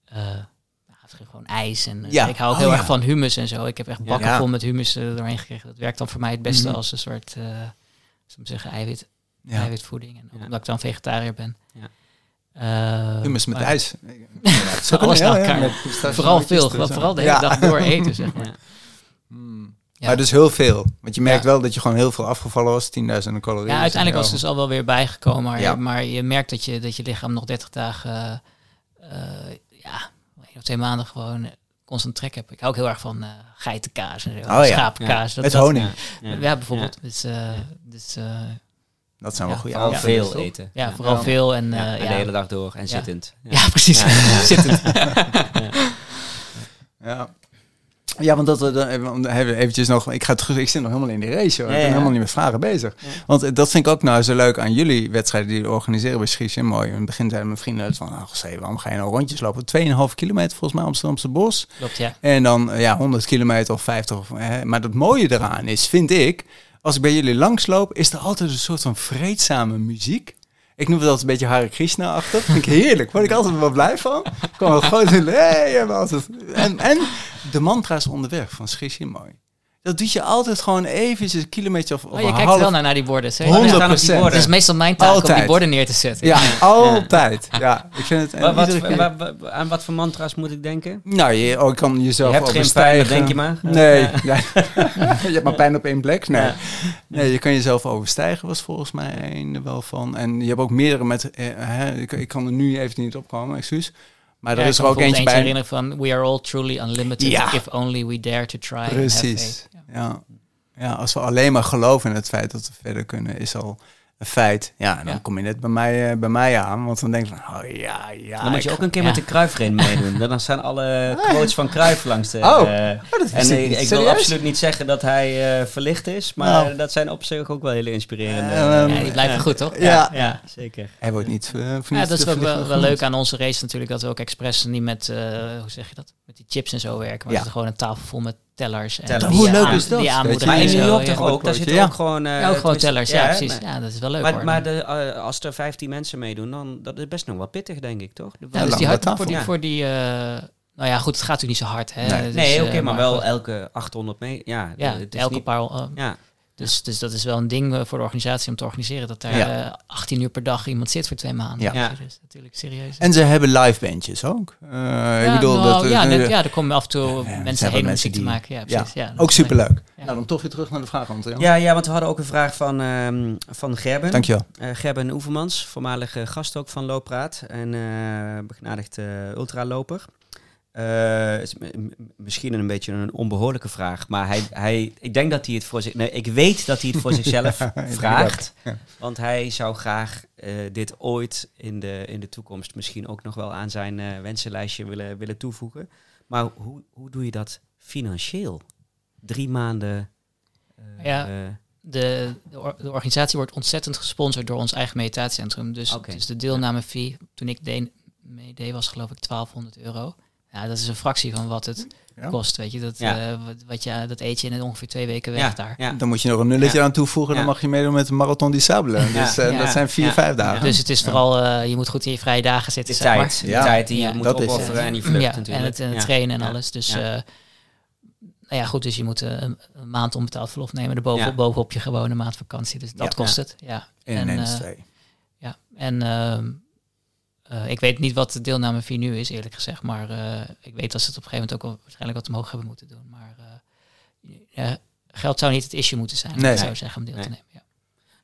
eh, nou, het is gewoon ijs. En eh, Ja. ik hou ook Oh, heel ja. erg van humus en zo. Ik heb echt bakken Ja. vol met humus er doorheen gekregen. Dat werkt dan voor mij het beste Mhm. als een soort, eh zou ik zeggen, eiwit, ja. eiwitvoeding. En Ja. omdat ik dan vegetariër ben. Ja. Eh, Hummus met maar ijs. Zo alles Ja, naar elkaar. pistachio Vooral veel, vooral de hele Ja. dag door eten, zeg maar. Ja. Hmm. Ja. Maar dus heel veel. Want je merkt Ja. wel dat je gewoon heel veel afgevallen was. 10.000 calorieën. Ja, uiteindelijk was het dus al wel weer bijgekomen. Maar, Ja. maar je merkt dat je, dat je lichaam nog 30 dagen, eh, of twee maanden gewoon eh, constant trek hebt. Ik hou ook heel erg van eh geitenkaas en zo. Oh ja. Schapenkaas. Dat, Met dat- honing. Ja. Ja, bijvoorbeeld. Dus, eh, dus eh, Dat zijn wel Ja, goede Vooral Ja. veel eten. ja, vooral Ja. veel. En, Ja, eh, en ja, de hele dag door en zittend. Ja, precies. Ja, ja. Zittend. Ja. Ja, want dat, eh, hebben we eventjes nog. Ik ga terug. Ik zit nog helemaal in die race. Hoor. Ja, ik ben helemaal niet met vragen bezig. Ja. Want eh, dat vind ik ook nou zo leuk aan jullie wedstrijden die jullie organiseren bij Schies. Mooi. In het begin zeiden mijn vrienden van, nou, José, waarom ga je nou rondjes lopen? 2,5 kilometer volgens mij Amsterdamse bos. Klopt, ja. En dan eh, ja, 100 kilometer of 50. Of, eh, maar het mooie eraan is, vind ik, als ik bij jullie langsloop, is er altijd een soort van vreedzame muziek. Ik noem het altijd een beetje Hare Krishna-achtig. Vind ik heerlijk. Word ik altijd wel blij van. Ik kan wel gewoon doen. Hey. En, en de mantra's onderweg van Schishi mooi. Dat doet je altijd gewoon eventjes een kilometer of, of Oh, je een kijkt half. wel naar, naar die borden. zeg. 100 staan op die borden. Het is meestal mijn taak om die borden neer te zetten. Ja, altijd. Ja, ik vind het. en Wat, wat, iedere keer- wa- wa- wa- aan wat voor mantra's moet ik denken? nou, je oh, ik kan Je jezelf hebt geen pijn, denk je maar. Nee, Ja. nee. je hebt maar pijn op één plek. Nee. Ja. nee, je kan jezelf overstijgen, was volgens mij een er wel van. En je hebt ook meerdere met, eh, hè, ik, ik kan er nu even niet opkomen, excuus. Maar er ik is er ook eentje bij. herinneren van We are all truly unlimited Ja. if only we dare to try. and have Precies. Ja. Ja. als we alleen maar geloven in het feit dat we verder kunnen, is al een feit. Ja, en dan Ja. kom je net bij mij, eh, bij mij aan. Want dan denk je van, oh ja, ja. Dan moet je ook een keer Ja. met de Kruifrin meedoen. Dan staan alle quotes van Kruif langs de... Oh, eh, Oh, dat en ik wil absoluut niet zeggen dat hij eh, verlicht is, maar Nou. dat zijn op zich ook wel hele inspirerende... Ja, die blijven goed, toch? Ja. ja, zeker. Hij wordt niet Ja, dat is de wel, wel, leuk aan onze race natuurlijk, dat we ook expres niet met, eh, hoe zeg je dat, met die chips en zo werken. Maar Ja. dat er gewoon een tafel vol met tellers. En Tellers. die Hoe leuk aan- is dat? Die aanmoedigen Maar in New York ja. toch ook? Daar zitten Ja. ook gewoon... eh, Ja, ook gewoon tellers, ja, precies. maar- Ja, dat is wel leuk Maar, hoor. maar de, eh, als er 15 mensen meedoen, dan dat is best nog wel pittig, denk ik, toch? ja, lang dus die hard, tafel. voor die, Ja. voor die eh, nou ja, goed, het gaat natuurlijk niet zo hard. Hè? Nee. Dus, nee, oké, eh, maar wel goed. elke 800 meter. Ja, Ja, het is elke niet- paar. eh, Ja, dus, dus dat is wel een ding eh, voor de organisatie om te organiseren. Dat daar Ja. eh, 18 uur per dag iemand zit voor twee maanden. Ja. Ja. Dat is natuurlijk serieus. En ze hebben live bandjes ook. Eh, ik ja, bedoel, nou, dat, ja, net, ja, er komen af en toe mensen heen om muziek te maken. Ja, ja, precies. Ja, ook superleuk. Ja. Nou, dan toch weer terug naar de vraag, Anton. ja, ja, want we hadden ook een vraag van, ehm van Gerben. Dankjewel. Eh, Gerben Oevermans, voormalige gast ook van Looppraat en eh begnadigd eh, ultraloper. Eh, m- misschien een beetje een onbehoorlijke vraag, maar hij, hij, ik denk dat hij het voor zich, nee, ik weet dat hij het voor zichzelf Ja, vraagt, ja. want hij zou graag eh, dit ooit in de, in de toekomst misschien ook nog wel aan zijn eh, wensenlijstje willen, willen toevoegen. Maar hoe, hoe doe je dat financieel? Drie maanden. eh, Ja. De, de, or- de organisatie wordt ontzettend gesponsord door ons eigen meditatiecentrum. Dus, Oké. dus de deelnamefee, toen ik de, meedeed, was geloof ik 1200 euro. Ja, dat is een fractie van wat het Ja. kost, weet je. Dat, Ja. eh, wat, wat je, dat eet je in ongeveer twee weken weg ja, daar. ja. Dan moet je nog een nulletje Ja. aan toevoegen. Dan Ja. mag je meedoen met de Marathon di Sable. Ja. Dus eh, Ja. dat zijn vier, Ja. vijf dagen. Dus het is vooral, eh, je moet goed in je vrije dagen zitten, De zeg maar. tijd, de Ja. tijd die je moet dat is opofferen het. en die vlucht ja, natuurlijk. En het, en het Ja. trainen en Ja. alles. Dus Ja. eh, nou ja, goed, dus je moet een, een maand onbetaald verlof nemen. Erboven, Ja. bovenop je gewone maand vakantie. Dus dat Ja. kost het. Ja. In en, Nens 2. Ja, en eh, ik weet niet wat de deelnamefee nu is, eerlijk gezegd. Maar eh, ik weet dat ze het op een gegeven moment ook wel waarschijnlijk wat omhoog hebben moeten doen. Maar eh, geld zou niet het issue moeten zijn, Nee. ik zou zeggen, om deel te nemen. Ja.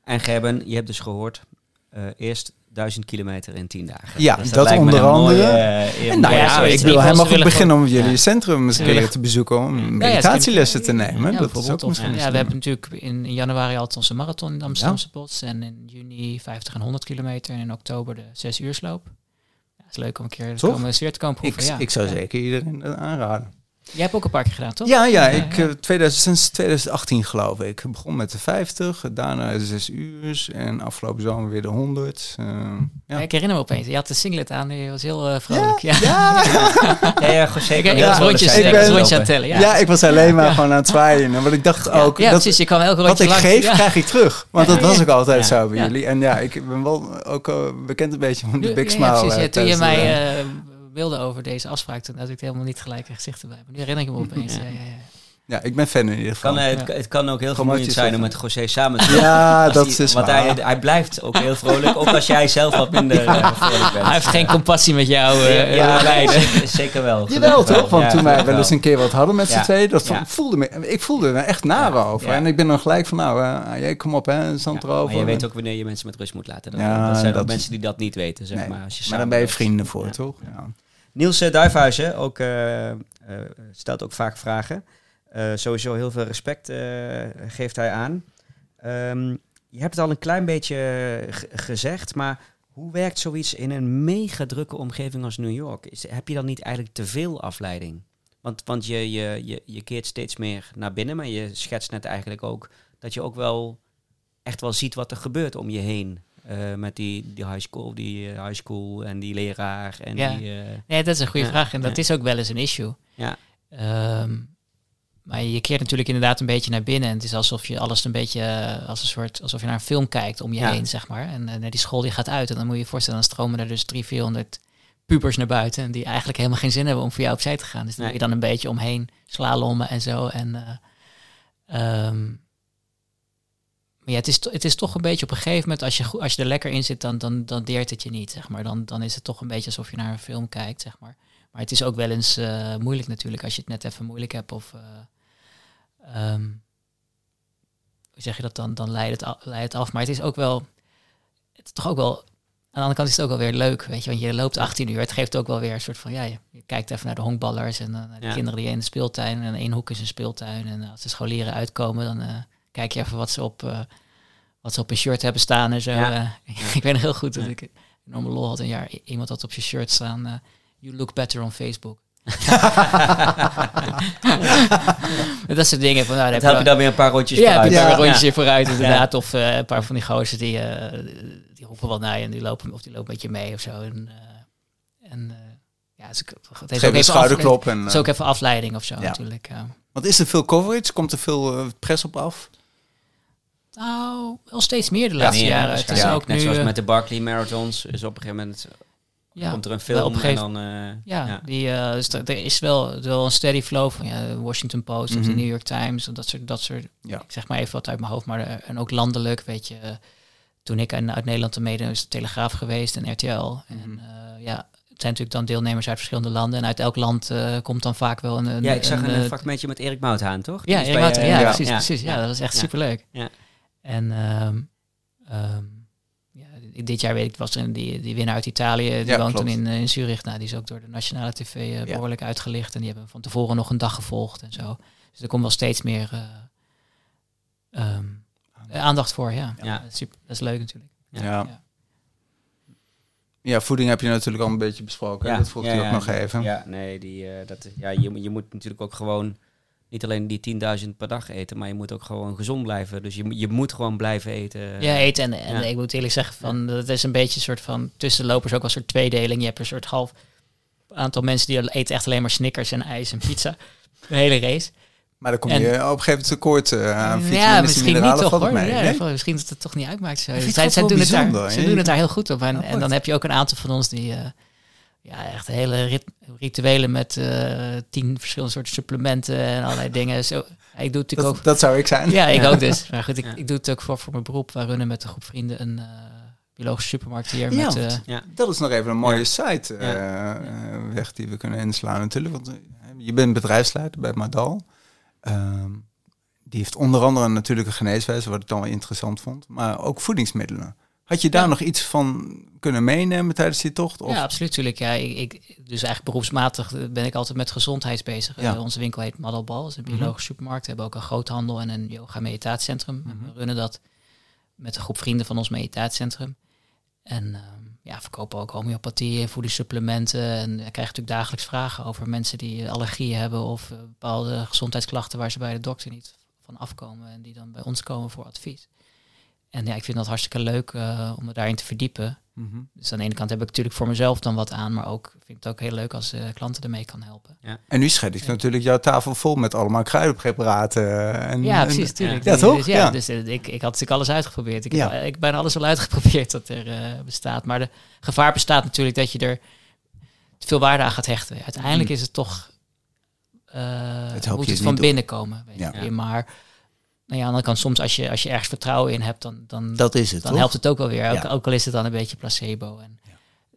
En Gerben, je hebt dus gehoord, eh, eerst duizend kilometer in tien dagen. Ja, Dus dat onder mooie, andere. eh, En nou ja, ik ze ook willen beginnen om jullie Ja. centrum eens keer te bezoeken. Om meditatielessen te nemen. ja, dat is ook de ja, we hebben natuurlijk in, in januari altijd onze marathon in de Amsterdamse Bos. En in juni 50 en 100 kilometer. En in oktober de 6 uursloop. Ja, het is leuk om een keer te komen, sfeer te komen ik, proeven. ja. ik zou zeker iedereen dat aanraden. Jij hebt ook een paar keer gedaan, toch? Ja, ja, ik, ja. eh, 2000, sinds 2018 geloof ik. Ik begon met de 50, daarna de 6 uur en afgelopen zomer weer de 100. eh, ja. Ja, Ik herinner me opeens. Je had de singlet aan. Je was heel eh, vrolijk. Ja, Ja, Ja, ja, José Ik, kan was vrolijk rondjes. Ik ben- rondjes aan het tellen. Ja, ja. ik was alleen maar gewoon aan het zwaaien. Want ik dacht ja, ook, ja, dat, precies. Je kwam elke wat ik langs. geef, ja. krijg ik terug. Want Ja, dat was ook altijd Ja. zo bij Ja. jullie. En ja, ik ben wel ook bekend een beetje om de big ja, smile. precies. Ja, toen je mij wilde over deze afspraak, toen had ik helemaal niet gelijk een gezicht erbij. Maar nu herinner ik me opeens. Ja, ja, ja. Ja, ik ben fan in ieder geval. Kan, het, Ja. het kan ook heel Gewoon vermoeiend zijn om met José samen te Ja, dat hij- is Want waar. hij, hij blijft ook heel vrolijk, ook als jij zelf wat minder eh, vrolijk bent. Hij heeft geen compassie met jou. eh, ja, eh, nee, zeker, wel. Jawel toch? Want Ja, toen wij wel eens een keer wat hadden met z'n tweeën, dat Ja. voelde me, ik voelde er echt naar Ja. over. Ja. En ik ben dan gelijk van, nou, eh, jij kom op, hè, zand Ja, erover. maar je weet ook wanneer je mensen met rust moet laten. Dat, Ja, dat zijn dat- ook mensen die dat niet weten, zeg maar. Als je maar dan ben je vrienden voor, toch? Ja. Niels uh, Duifhuizen ook, eh, eh, stelt ook vaak vragen. Eh, sowieso heel veel respect eh, geeft hij aan. Ehm, je hebt het al een klein beetje gezegd, maar hoe werkt zoiets in een mega drukke omgeving als New York? Is, heb je dan niet eigenlijk te veel afleiding? Want, want je, je, je, je keert steeds meer naar binnen, maar je schetst net eigenlijk ook dat je ook wel echt wel ziet wat er gebeurt om je heen. Eh, met die, die high school, die eh, high school en die leraar en Ja. die... eh, Nee, dat is een goede Ja, vraag. En dat ja. is ook wel eens een issue. Ja. Ehm, maar je keert natuurlijk inderdaad een beetje naar binnen. En het is alsof je alles een beetje als een soort alsof je naar een film kijkt om je Ja. heen, zeg maar. En eh, die school die gaat uit. En dan moet je je voorstellen, dan stromen er dus 300, 400 pubers naar buiten. En die eigenlijk helemaal geen zin hebben om voor jou opzij te gaan. Dus dan Nee. moet je dan een beetje omheen slalommen en zo. En eh, ehm, maar ja, het is, het is toch een beetje op een gegeven moment, als je, als je er lekker in zit, dan, dan, dan deert het je niet, zeg maar. Dan, dan is het toch een beetje alsof je naar een film kijkt, zeg maar. Maar het is ook wel eens eh, moeilijk natuurlijk, als je het net even moeilijk hebt of... eh, ehm, hoe zeg je dat dan? Dan leidt het, af, leidt het af. Maar het is ook wel... Het is toch ook wel... Aan de andere kant is het ook wel weer leuk, weet je. Want je loopt 18 uur. Het geeft ook wel weer een soort van... Ja, je, je kijkt even naar de honkballers en dan naar de Ja. kinderen die in de speeltuin... En één hoek is een speeltuin. En als de scholieren uitkomen, dan... eh, kijk je even wat ze op, eh, wat ze op een shirt hebben staan en zo. Ja. eh. ik weet nog heel goed dat ik een enorme lol had een jaar. Iemand had op zijn shirt staan, eh, you look better on Facebook. dat soort dingen. Van, nou, Dat heb help je dan weer een paar rondjes ja, vooruit. een paar Ja. rondjes hier vooruit inderdaad. Of eh, een paar van die gozers die, eh, die roepen wat naar je en die lopen, of die lopen met je mee of zo. En, eh, en eh, ja, ook- het is Geef ook een even schouderklop. En, het is ook even afleiding of zo Ja. natuurlijk. ja. want is er veel coverage? Komt er veel press op af? Nou, wel steeds meer de Ja, laatste jaren. Het is waarschijnlijk. ook Net nu... zoals eh, met de Barclay Marathons. Is op een gegeven moment ja, komt er een film op een gegeven- en dan... eh, Ja, ja. Die, eh, dus er er is wel, wel een steady flow van ja, de Washington Post of de Mhm. New York Times. en Dat soort, dat soort Ja. ik zeg maar even wat uit mijn hoofd. Maar eh, en ook landelijk, weet je. toen ik uit, uit Nederland te mede is de Telegraaf geweest en RTL. En Mhm. eh, ja, het zijn natuurlijk dan deelnemers uit verschillende landen. En uit elk land eh, komt dan vaak wel een... een ja, ik zag een, eh, fragmentje met Erik Mouthaan, toch? Ja, Die is Erik ja, ja. precies, precies. Ja, dat was echt Ja. superleuk. Ja. En ehm, ehm, ja, dit jaar weet ik, was er een, die, die winnaar uit Italië, die Ja, woont toen in, eh, in Zurich. Nou, die is ook door de nationale tv eh, Ja. behoorlijk uitgelicht. En die hebben van tevoren nog een dag gevolgd en zo. Dus er komt wel steeds meer eh, ehm, eh, aandacht voor, ja. Ja. Dat, is super, dat is leuk natuurlijk. Ja. Ja. Voeding heb je natuurlijk al een beetje besproken. Ja, Dat vroeg ja, je ook ja, nog even. Ja, nee, die, eh, dat, ja, je, je moet natuurlijk ook gewoon niet alleen die 10.000 per dag eten, maar je moet ook gewoon gezond blijven. Dus je, moet- je moet gewoon blijven eten. Ja, eten. En, en Ja. ik moet eerlijk zeggen, van, dat is een beetje een soort van tussenlopers, ook wel een soort tweedeling. Je hebt een soort half aantal mensen die eten echt alleen maar Snickers en ijs en pizza. De hele race. Maar dan kom En- je op een gegeven moment tekort eh, aan vitamines ja, en misschien niet mineralen. toch hoor. mee, Ja, nee? van- misschien dat het toch niet uitmaakt. Zo. Zij, zij doen, het daar, ze doen het daar heel goed op. En, en dan heb je ook een aantal van ons die eh, ja, echt hele rit- rituelen met eh, tien verschillende soorten supplementen en allerlei dingen. Zo, ik doe het natuurlijk Dat, ook. dat zou ik zijn. Ja, ik ook dus. Maar goed, ik, Ja. ik doe het ook voor, voor mijn beroep. We runnen met een groep vrienden een eh, biologische supermarkt hier. Ja, met, eh, Ja. Dat is nog even een mooie Ja. site eh, Ja. eh, weg die we kunnen inslaan natuurlijk. Want je bent bedrijfsleider bij Madal. Ehm, die heeft onder andere natuurlijk een geneeswijze, wat ik dan wel interessant vond. Maar ook voedingsmiddelen. Had je daar Ja. nog iets van kunnen meenemen tijdens die tocht? Of? Ja, absoluut. Natuurlijk. Ja, ik, ik, dus eigenlijk beroepsmatig ben ik altijd met gezondheid bezig. Ja. Eh, onze winkel heet Maddelbal, dat is een Mhm. biologische supermarkt. We hebben ook een groothandel en een yoga-meditatiecentrum. En Mhm. We runnen dat met een groep vrienden van ons meditatiecentrum. En ehm, ja, verkopen ook homeopathie, voedingssupplementen. En ik krijg natuurlijk dagelijks vragen over mensen die allergieën hebben of eh, bepaalde gezondheidsklachten waar ze bij de dokter niet van afkomen en die dan bij ons komen voor advies. En ja, ik vind dat hartstikke leuk eh, om me daarin te verdiepen. Mhm. Dus aan de ene kant heb ik natuurlijk voor mezelf dan wat aan, maar ook vind ik het ook heel leuk als eh, klanten ermee kan helpen. En nu schet ik natuurlijk jouw tafel vol met allemaal kruidenpreparaten. En, Ja, en- precies, tuurlijk. Ja, Dus- toch? Dus, ja, Ja. dus eh, ik, ik had natuurlijk alles uitgeprobeerd. Ik Ja. heb ik ben alles wel uitgeprobeerd dat er eh, bestaat. Maar de gevaar bestaat natuurlijk dat je er te veel waarde aan gaat hechten. Uiteindelijk Mm. is het toch, eh Het moet je het van op. binnen komen. Weet Ja. je. Maar nou ja, aan de andere kant, soms als je, als je ergens vertrouwen in hebt, dan, dan, Dat is het, dan toch? helpt het ook wel weer. Ook, Ja. ook al is het dan een beetje placebo. En,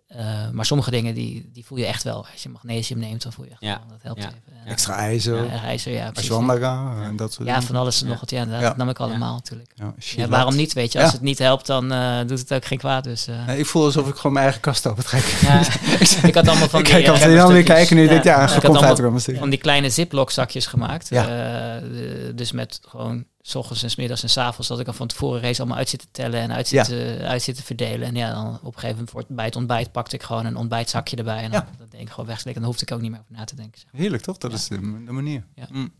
eh, maar sommige dingen die, die voel je echt wel. Als je magnesium neemt, dan voel je echt Ja. wel. Dat helpt Ja. even. En, Extra ijzer, ja, ijzer, ja, precies. ashwagandha en dat soort Ja, dingen. van alles en Ja. nog wat. Ja, dat, nam ik allemaal natuurlijk. Ja, waarom niet, weet je? Als Ja. het niet helpt, dan eh, doet het ook geen kwaad. Dus, eh, Nee, ik voel alsof ik gewoon mijn eigen kast opentrek. ja, ik had allemaal van die... kijk eh, altijd dan weer kijken nu. ja, denk ik, ja, ik had allemaal van die kleine ziplock zakjes gemaakt. Eh, dus met gewoon s ochtends en s middags en s avonds dat ik al van tevoren race allemaal uit zitten tellen en uit Ja. zitten, uit zitten verdelen. En ja, dan op een gegeven moment voor het, bij het ontbijt pakte ik gewoon een ontbijtzakje erbij. En dan, Ja. dat denk ik gewoon wegslikken. En dan hoefde ik ook niet meer over na te denken. zeg. Heerlijk, toch? Dat Ja. is de, de manier. Ja. Mm.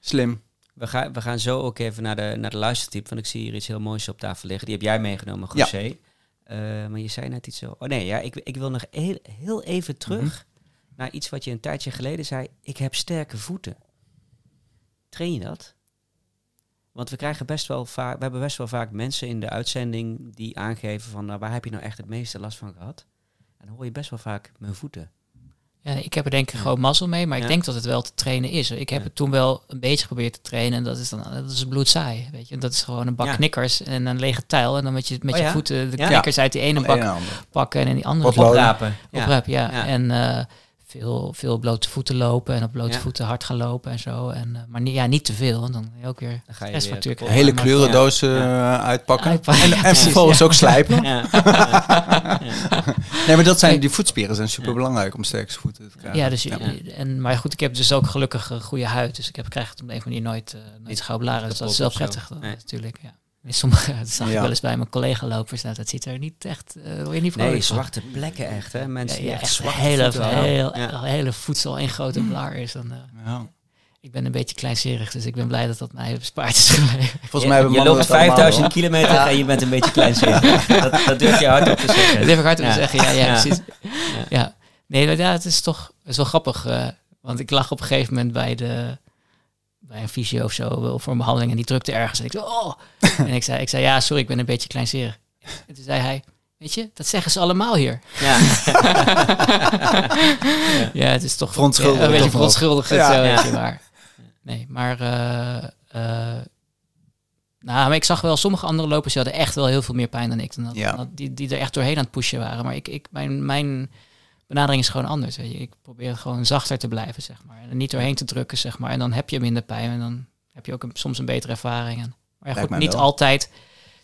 Slim. We, gaan we gaan zo ook even naar de, naar de luistertip, want ik zie hier iets heel moois op tafel liggen. Die heb jij meegenomen, José. Eh, maar je zei net iets zo... Oh nee, ja, ik, ik wil nog heel, heel even terug Mhm. naar iets wat je een tijdje geleden zei. Ik heb sterke voeten. Train je dat? Want we krijgen best wel vaak, we hebben best wel vaak mensen in de uitzending die aangeven van nou, waar heb je nou echt het meeste last van gehad? En dan hoor je best wel vaak mijn voeten. Ja, ik heb er denk ik gewoon mazzel mee, maar Ja. ik denk dat het wel te trainen is. Ik heb Ja. het toen wel een beetje geprobeerd te trainen en dat is dan dat is bloedsaai, weet je. Dat is gewoon een bak Ja. knikkers en een lege tijl en dan met je, met Oh je voeten de Ja. knikkers uit die ene bak en pakken en in die andere. Oprapen. op Ja. rep, ja. Ja. En eh, veel, veel blote voeten lopen en op blote Ja. voeten hard gaan lopen en zo. En, eh, maar niet, ja, niet te veel, want dan ook weer Dan ga je stressfactuur weer. Hele kleurendoos eh, Ja. uitpakken. Uitpakken, En, ja, en vervolgens ja. ook slijpen. Ja. Nee, maar dat zijn, die voetspieren zijn super belangrijk om sterke voeten te krijgen. Ja, dus, Ja. En, maar goed, ik heb dus ook gelukkig een goede huid. Dus ik heb, krijg het op een of andere manier nooit, eh nooit Niet gauw blaren. Dus dat is wel prettig dan, Nee. natuurlijk. Ja. Sommige, dat zag ik wel eens bij mijn collega-lopers. Nou, dat ziet er niet echt, uh, word je niet Nee, zwarte plekken echt, hè? Mensen die echt, echt zwarte hele, heel, hele voedsel in grote blaar is. Dan, ja ik ben een beetje kleinserig, dus ik ben blij dat dat mij bespaard is gebleven. Volgens mij je, je loopt 5000 kilometer en je bent een beetje kleinserig. dat, dat durf je hard op te zeggen. Dat durf ik hard op te zeggen, ja, ja, precies. Ja. Nee, maar ja, het is toch het is wel grappig. Uh, want ik lag op een gegeven moment bij, de, bij een fysio of zo voor een behandeling en die drukte ergens. En ik zei, oh! en ik zei, ik zei, ja, sorry, ik ben een beetje kleinserig. En toen zei hij, Weet je, dat zeggen ze allemaal hier. Ja, ja. het is toch verontschuldigd. een beetje verontschuldigd. Ja. Zo, ja. maar nee. Maar, uh, uh, nou, maar ik zag wel sommige andere lopers die hadden echt wel heel veel meer pijn dan ik. Dan dat, ja. die, die er echt doorheen aan het pushen waren. Maar ik, ik, mijn, mijn benadering is gewoon anders. Weet je. Ik probeer gewoon zachter te blijven, zeg maar. En niet doorheen te drukken, zeg maar. En dan heb je minder pijn en dan heb je ook een, soms een betere ervaring. En, maar ja, goed, niet altijd.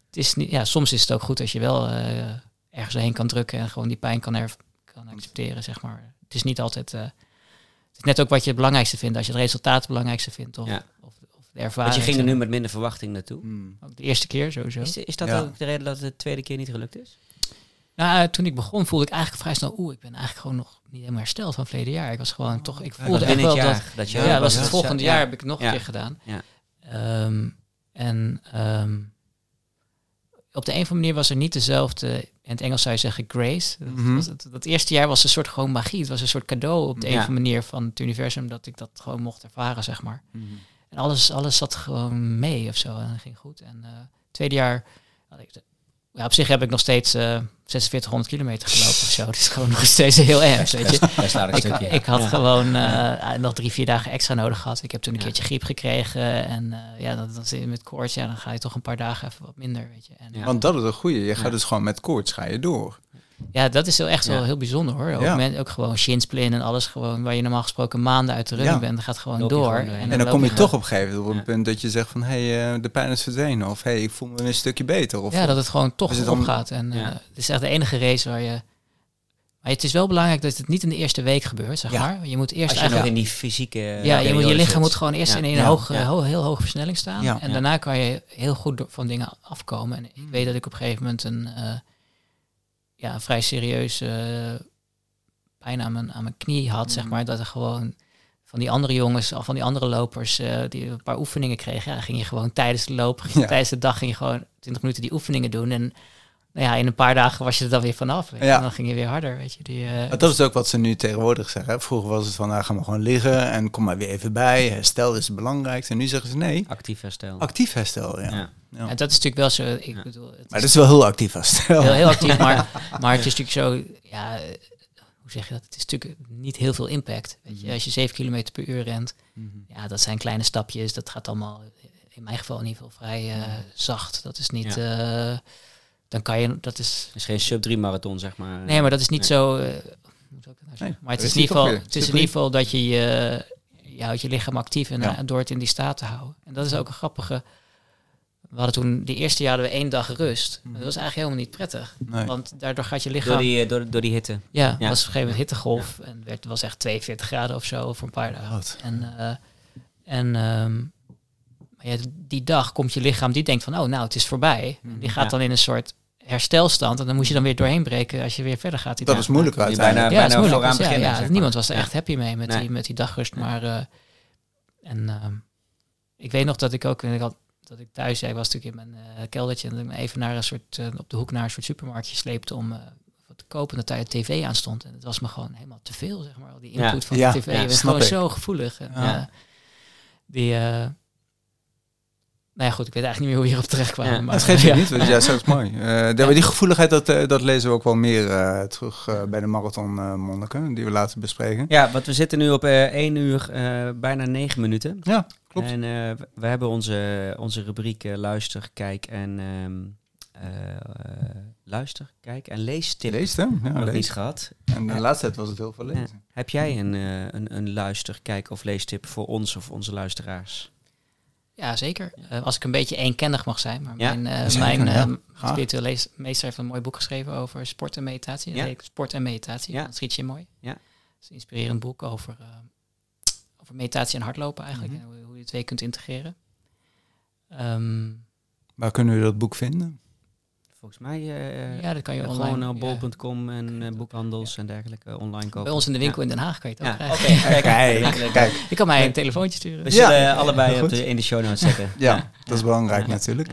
Het is niet, ja, soms is het ook goed als je wel uh, ergens heen kan drukken en gewoon die pijn kan, er, kan accepteren, zeg maar. Het is niet altijd is net ook wat je het belangrijkste vindt. Als je het resultaat het belangrijkste vindt. Of, ja. of, of de ervaring. Want je ging er nu met minder verwachting naartoe. Hmm. Ook de eerste keer sowieso. Is, is dat ook de reden dat het de tweede keer niet gelukt is? Nou, toen ik begon voelde ik eigenlijk vrij snel, oeh, ik ben eigenlijk gewoon nog niet helemaal hersteld van verleden jaar. Ik was gewoon toch, ik voelde echt wel dat, dat je, ja, was het volgende jaar heb ik nog een keer gedaan. Ehm, en um, op de een of andere manier was er niet dezelfde in het Engels zou je zeggen grace. Dat, mm was het, dat eerste jaar was een soort gewoon magie. Het was een soort cadeau op de een of andere manier van het universum dat ik dat gewoon mocht ervaren, zeg maar. Mhm. En alles, alles zat gewoon mee of zo en ging goed. En uh, tweede jaar had ik ja, op zich heb ik nog steeds uh, eh, 4600 kilometer gelopen of zo. Het is gewoon nog steeds heel erg, weet je. ik, ik had gewoon uh, nog drie, vier dagen extra nodig gehad. Ik heb toen een keertje griep gekregen. En uh, ja, dat, dat is met koorts, ja, dan ga je toch een paar dagen even wat minder, weet je. En, Want dat is een goede. Je gaat dus gewoon met koorts ga je door. Ja, dat is wel echt wel heel bijzonder hoor. Ook, met, ook gewoon shinsplin en alles gewoon waar je normaal gesproken maanden uit de running bent, dat gaat gewoon door. en, dan, dan kom je toch op een gegeven moment op een punt dat je zegt van hé, hey, uh, de pijn is verdwenen of hé, hey, ik voel me een stukje beter. Of, ja, dat het gewoon toch het opgaat. En uh, het is echt de enige race waar je maar het is wel belangrijk dat het niet in de eerste week gebeurt, zeg maar. Je moet eerst Als je eigenlijk nog in die fysieke. Ja, je, moet, je lichaam moet gewoon eerst in een hoge, heel hoge versnelling staan. En daarna kan je heel goed van dingen afkomen. En ik weet dat ik op een gegeven moment een, uh, ja, vrij serieuze uh, pijn aan mijn, aan mijn knie had, zeg mm. maar. Dat er gewoon van die andere jongens, of van die andere lopers, uh, die een paar oefeningen kregen. Ja, ging je gewoon tijdens de loop, tijdens de dag ging je gewoon 20 minuten die oefeningen doen. En nou ja, in een paar dagen was je er dan weer vanaf. Ja. En dan ging je weer harder, weet je. Die, uh, dat is ook wat ze nu tegenwoordig zeggen. Vroeger was het van, nou, ga maar gewoon liggen en kom maar weer even bij. Herstel is het belangrijkste. En nu zeggen ze nee. Actief herstel. Actief herstel, ja. ja. ja. En dat is natuurlijk wel zo. Ik bedoel, het maar dat is wel heel actief herstel. Heel, heel actief, maar, maar het is natuurlijk zo, ja, hoe zeg je dat? Het is natuurlijk niet heel veel impact. Weet je, mhm. als je 7 km per uur rent, mm -hmm. ja, dat zijn kleine stapjes. Dat gaat allemaal, in mijn geval in ieder geval, vrij uh, zacht. Dat is niet... Uh, dan kan je, dat is... Het is geen sub-3 marathon, zeg maar. Nee, maar dat is niet zo... Uh, ook nou nee, maar het is, in ieder, geval, het is in ieder geval dat je je, je houdt je lichaam actief en ja. door het in die staat te houden. En dat is ook een grappige... We hadden toen, die eerste jaar hadden we één dag rust. Mhm. Dat was eigenlijk helemaal niet prettig. Nee. Want daardoor gaat je lichaam... Door die, door, door die hitte. Ja, ja. was op een gegeven moment hittegolf. Ja. En het was echt 42 graden of zo voor een paar dagen. Wat? En, uh, en um, ja, die dag komt je lichaam, die denkt van, oh nou, het is voorbij. Mm Die gaat dan in een soort herstelstand. En dan moest je dan weer doorheen breken als je weer verder gaat. dat is moeilijk uiteindelijk. Bijna, ja, bijna moeilijk. Dus, beginnen, ja, niemand was er echt happy mee met, die, met die dagrust. Maar uh, en uh, ik weet nog dat ik ook, ik had, dat ik thuis, ja, ik was natuurlijk in mijn uh, keldertje en ik even naar een soort, op de hoek naar een soort supermarktje sleepte om wat te kopen. Dat daar de tv aan stond. En het was me gewoon helemaal te veel, zeg maar. Al die input van de tv. Ja, was gewoon ik. zo gevoelig. En, die nou ja, goed, ik weet eigenlijk niet meer hoe we hierop terecht kwamen. Ja, maar het geeft je niet, want ja, dat is mooi. Uh, die gevoeligheid, dat, uh, dat lezen we ook wel meer uh, terug bij de marathon monniken, die we laten bespreken. Ja, want we zitten nu op 1 uur, bijna 9 minuten. Ja, klopt. En we hebben onze, onze rubriek luister, kijk en... Um, luister, kijk en leestip. Leest, hè? Ja, nog lees. niet gehad. En de laatste tijd was het heel veel lezen. Heb jij een, een, een luister, kijk of leestip voor ons of onze luisteraars? Ja, zeker. Uh, als ik een beetje eenkennig mag zijn. Maar ja, mijn, uh, mijn uh, spirituele meester heeft een mooi boek geschreven over sport en meditatie. Ja. Sport en meditatie. Ja. Dat schiet je mooi. Ja. Het is een inspirerend boek over, over meditatie en hardlopen eigenlijk. Mm -hmm. en hoe, hoe, je twee kunt integreren. Um, Waar kunnen we dat boek vinden? Volgens mij uh, ja, dat kan je gewoon online, op bol.com en uh, boekhandels en dergelijke online kopen. Bij ons in de winkel in Den Haag kan je het ook ja. krijgen. Oké, kijk, kijk. Je kan mij een telefoontje sturen. We zullen allebei op de, in de show notes zetten. ja, dat is belangrijk natuurlijk.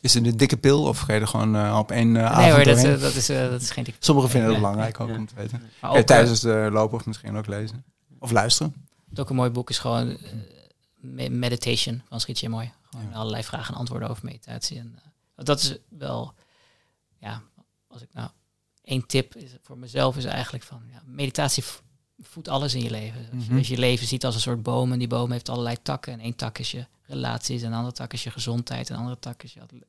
Is het een dikke pil of ga je er gewoon uh, op één uh, nee, avond Nee hoor, dat, uh, dat, is, dat is geen dikke Sommigen vinden het belangrijk ook om te weten. Ja, tijdens de lopen of misschien ook lezen. Of luisteren. Wat ook een mooi boek is gewoon uh, me- Meditation van Schietje Mooi. Gewoon Ja. allerlei vragen en antwoorden over meditatie. En, uh, dat is wel, ja, als ik nou één tip is voor mezelf is eigenlijk van ja, meditatie vo- voedt alles in je leven. Als je- Mhm. Als je leven ziet als een soort boom en die boom heeft allerlei takken. En één tak is je relaties, en een andere tak is je gezondheid, en een andere tak is je atle-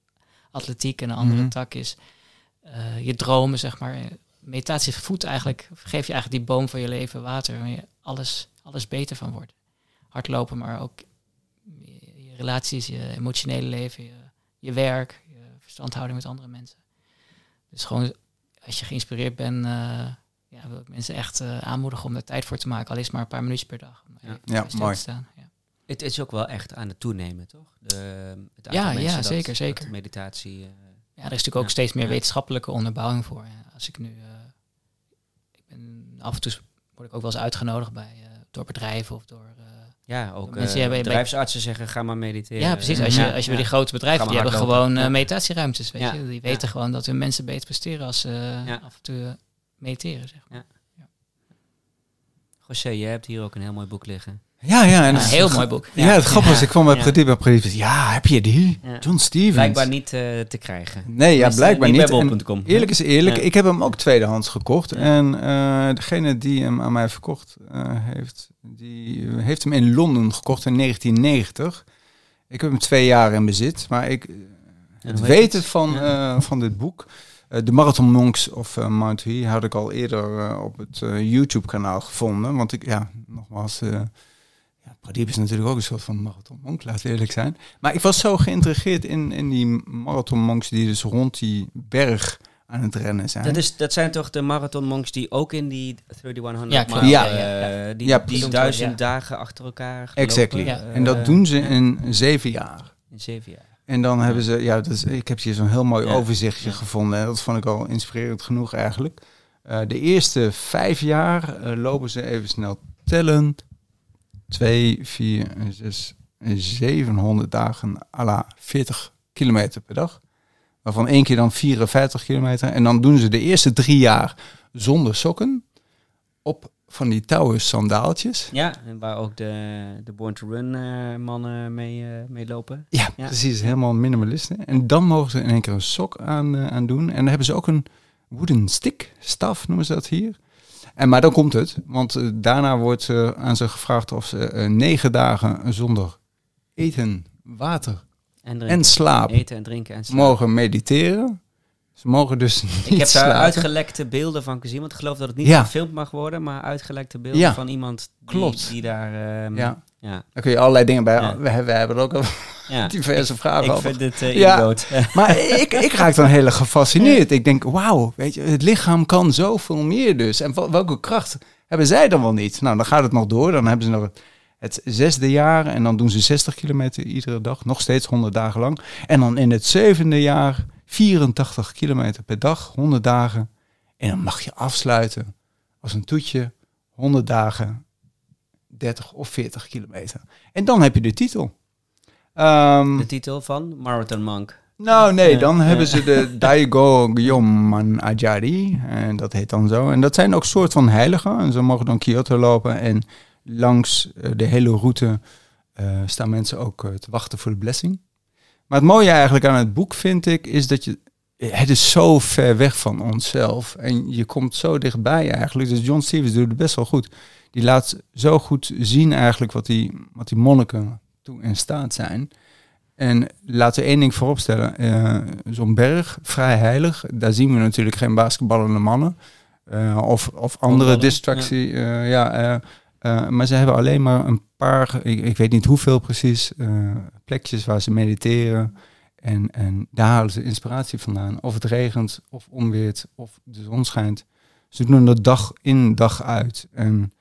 atletiek en een andere Mhm. tak is eh, je dromen, zeg maar. Meditatie voedt eigenlijk, geef je eigenlijk die boom van je leven water, waar je alles, alles beter van wordt. Hardlopen, maar ook je, je relaties, je emotionele leven, je, je werk, verstandhouding met andere mensen. Dus gewoon, als je geïnspireerd bent, eh, ja, wil ik mensen echt eh, aanmoedigen om daar tijd voor te maken. Al is het maar een paar minuutjes per dag. Ja. mooi. te staan. Ja. Het is ook wel echt aan het toenemen, toch? De, het aantal Ja, ja, dat- zeker, dat zeker. meditatie. eh, Ja, er is natuurlijk ook steeds meer Ja. wetenschappelijke onderbouwing voor. Ja, als ik nu, eh, ik ben af en toe word ik ook wel eens uitgenodigd bij eh, door bedrijven of door. Ja, ook Mensen eh, hebben- bedrijfsartsen zeggen, ga maar mediteren. ja, precies. Als je, als je bij die grote bedrijven, die hebben gewoon eh, meditatieruimtes, weet je. Die weten gewoon dat hun mensen beter presteren als ze eh, af en toe mediteren, zeg maar. José, jij hebt hier ook een heel mooi boek liggen. Ja, ja. En Ja, het een heel mooi boek. Ja, het grappige is, ik kwam bij. Pradeep en zei, ja, heb je die? Ja. John Stevens. Blijkbaar niet eh, te krijgen. Nee, ja, blijkbaar niet. En bol.com. Eerlijk is eerlijk, Ja. ik heb hem ook tweedehands gekocht. Ja. En eh, degene die hem aan mij verkocht eh, heeft, die heeft hem in Londen gekocht in 1990. Ik heb hem twee jaar in bezit, maar ik, het weten het? van, Ja. eh, van dit boek, eh, de Marathon Monks of uh, Mount Hee, had ik al eerder op het YouTube-kanaal gevonden. Want ik, ja, nogmaals, eh Pradeep is natuurlijk ook een soort van Marathon Monk, laat eerlijk zijn. Maar ik was zo geïntrigeerd in, in die Marathon Monks die dus rond die berg aan het rennen zijn. Dat, is, dat zijn toch de marathon monks die ook in die 3100 Ja, mile, klopt. Ja. eh, die, Ja, die duizend Ja. dagen achter elkaar Exactly. lopen, Ja. en dat eh, doen ze in zeven jaar. in zeven jaar. En dan hebben ze, ja, dat is, ik heb hier zo'n heel mooi Ja. overzichtje Ja. gevonden. En dat vond ik al inspirerend genoeg eigenlijk. Eh, de eerste vijf jaar eh, lopen ze even snel tellen. Twee, vier, zes, 700 dagen à la 40 kilometer per dag. Waarvan één keer dan 54 kilometer. En dan doen ze de eerste drie jaar zonder sokken. Op van die touwen sandaaltjes. Ja, en waar ook de, de Born to Run eh, mannen mee, eh, mee lopen. Ja, Ja. precies. Helemaal minimalisten. En dan mogen ze in één keer een sok aan, eh, aan doen. En dan hebben ze ook een wooden stick, staf noemen ze dat hier. En, maar dan komt het, want eh, daarna wordt eh, aan ze gevraagd of ze eh, negen dagen zonder eten, water en slaap Eten en drinken en slaap. mogen mediteren. Ze mogen dus niet Ik heb daar uitgelekte beelden van gezien, want ik geloof dat het niet Ja. gefilmd mag worden, maar uitgelekte beelden Ja. van iemand die, Klopt. die daar... ehm, Ja, ja. daar kun je allerlei dingen bij. We, hebben, we hebben er ook al diverse vragen Ik over. vind dit eh. Maar ik, ik raak dan heel gefascineerd. Ik denk, wauw, weet je, het lichaam kan zoveel meer dus. En wel- welke kracht hebben zij dan wel niet? Nou, dan gaat het nog door. Dan hebben ze nog het, het zesde jaar en dan doen ze 60 kilometer iedere dag. Nog steeds 100 dagen lang. En dan in het zevende jaar 84 kilometer per dag, 100 dagen. En dan mag je afsluiten als een toetje 100 dagen, 30 of 40 kilometer. En dan heb je de titel. Ehm, De titel van Marathon Monk. nou, nee, dan hebben ze de Daigo Gyoman Ajari. En dat heet dan zo. En dat zijn ook soort van heiligen. En ze mogen dan Kyoto lopen. En langs eh, de hele route eh, staan mensen ook eh, te wachten voor de blessing. Maar het mooie eigenlijk aan het boek vind ik, is dat je... Het is zo ver weg van onszelf. En je komt zo dichtbij eigenlijk. Dus John Stevens doet het best wel goed. Die laat zo goed zien eigenlijk wat die, wat die monniken toe in staat zijn. En laten we één ding vooropstellen. eh Zo'n berg, vrij heilig. Daar zien we natuurlijk geen basketballende mannen. of, of andere distractie. Ja, ja eh, maar ze hebben alleen maar een paar, ik, weet niet hoeveel precies, eh, plekjes waar ze mediteren. En, en daar halen ze inspiratie vandaan. Of het regent, of onweert, of de zon schijnt. Ze doen dat dag in, dag uit. En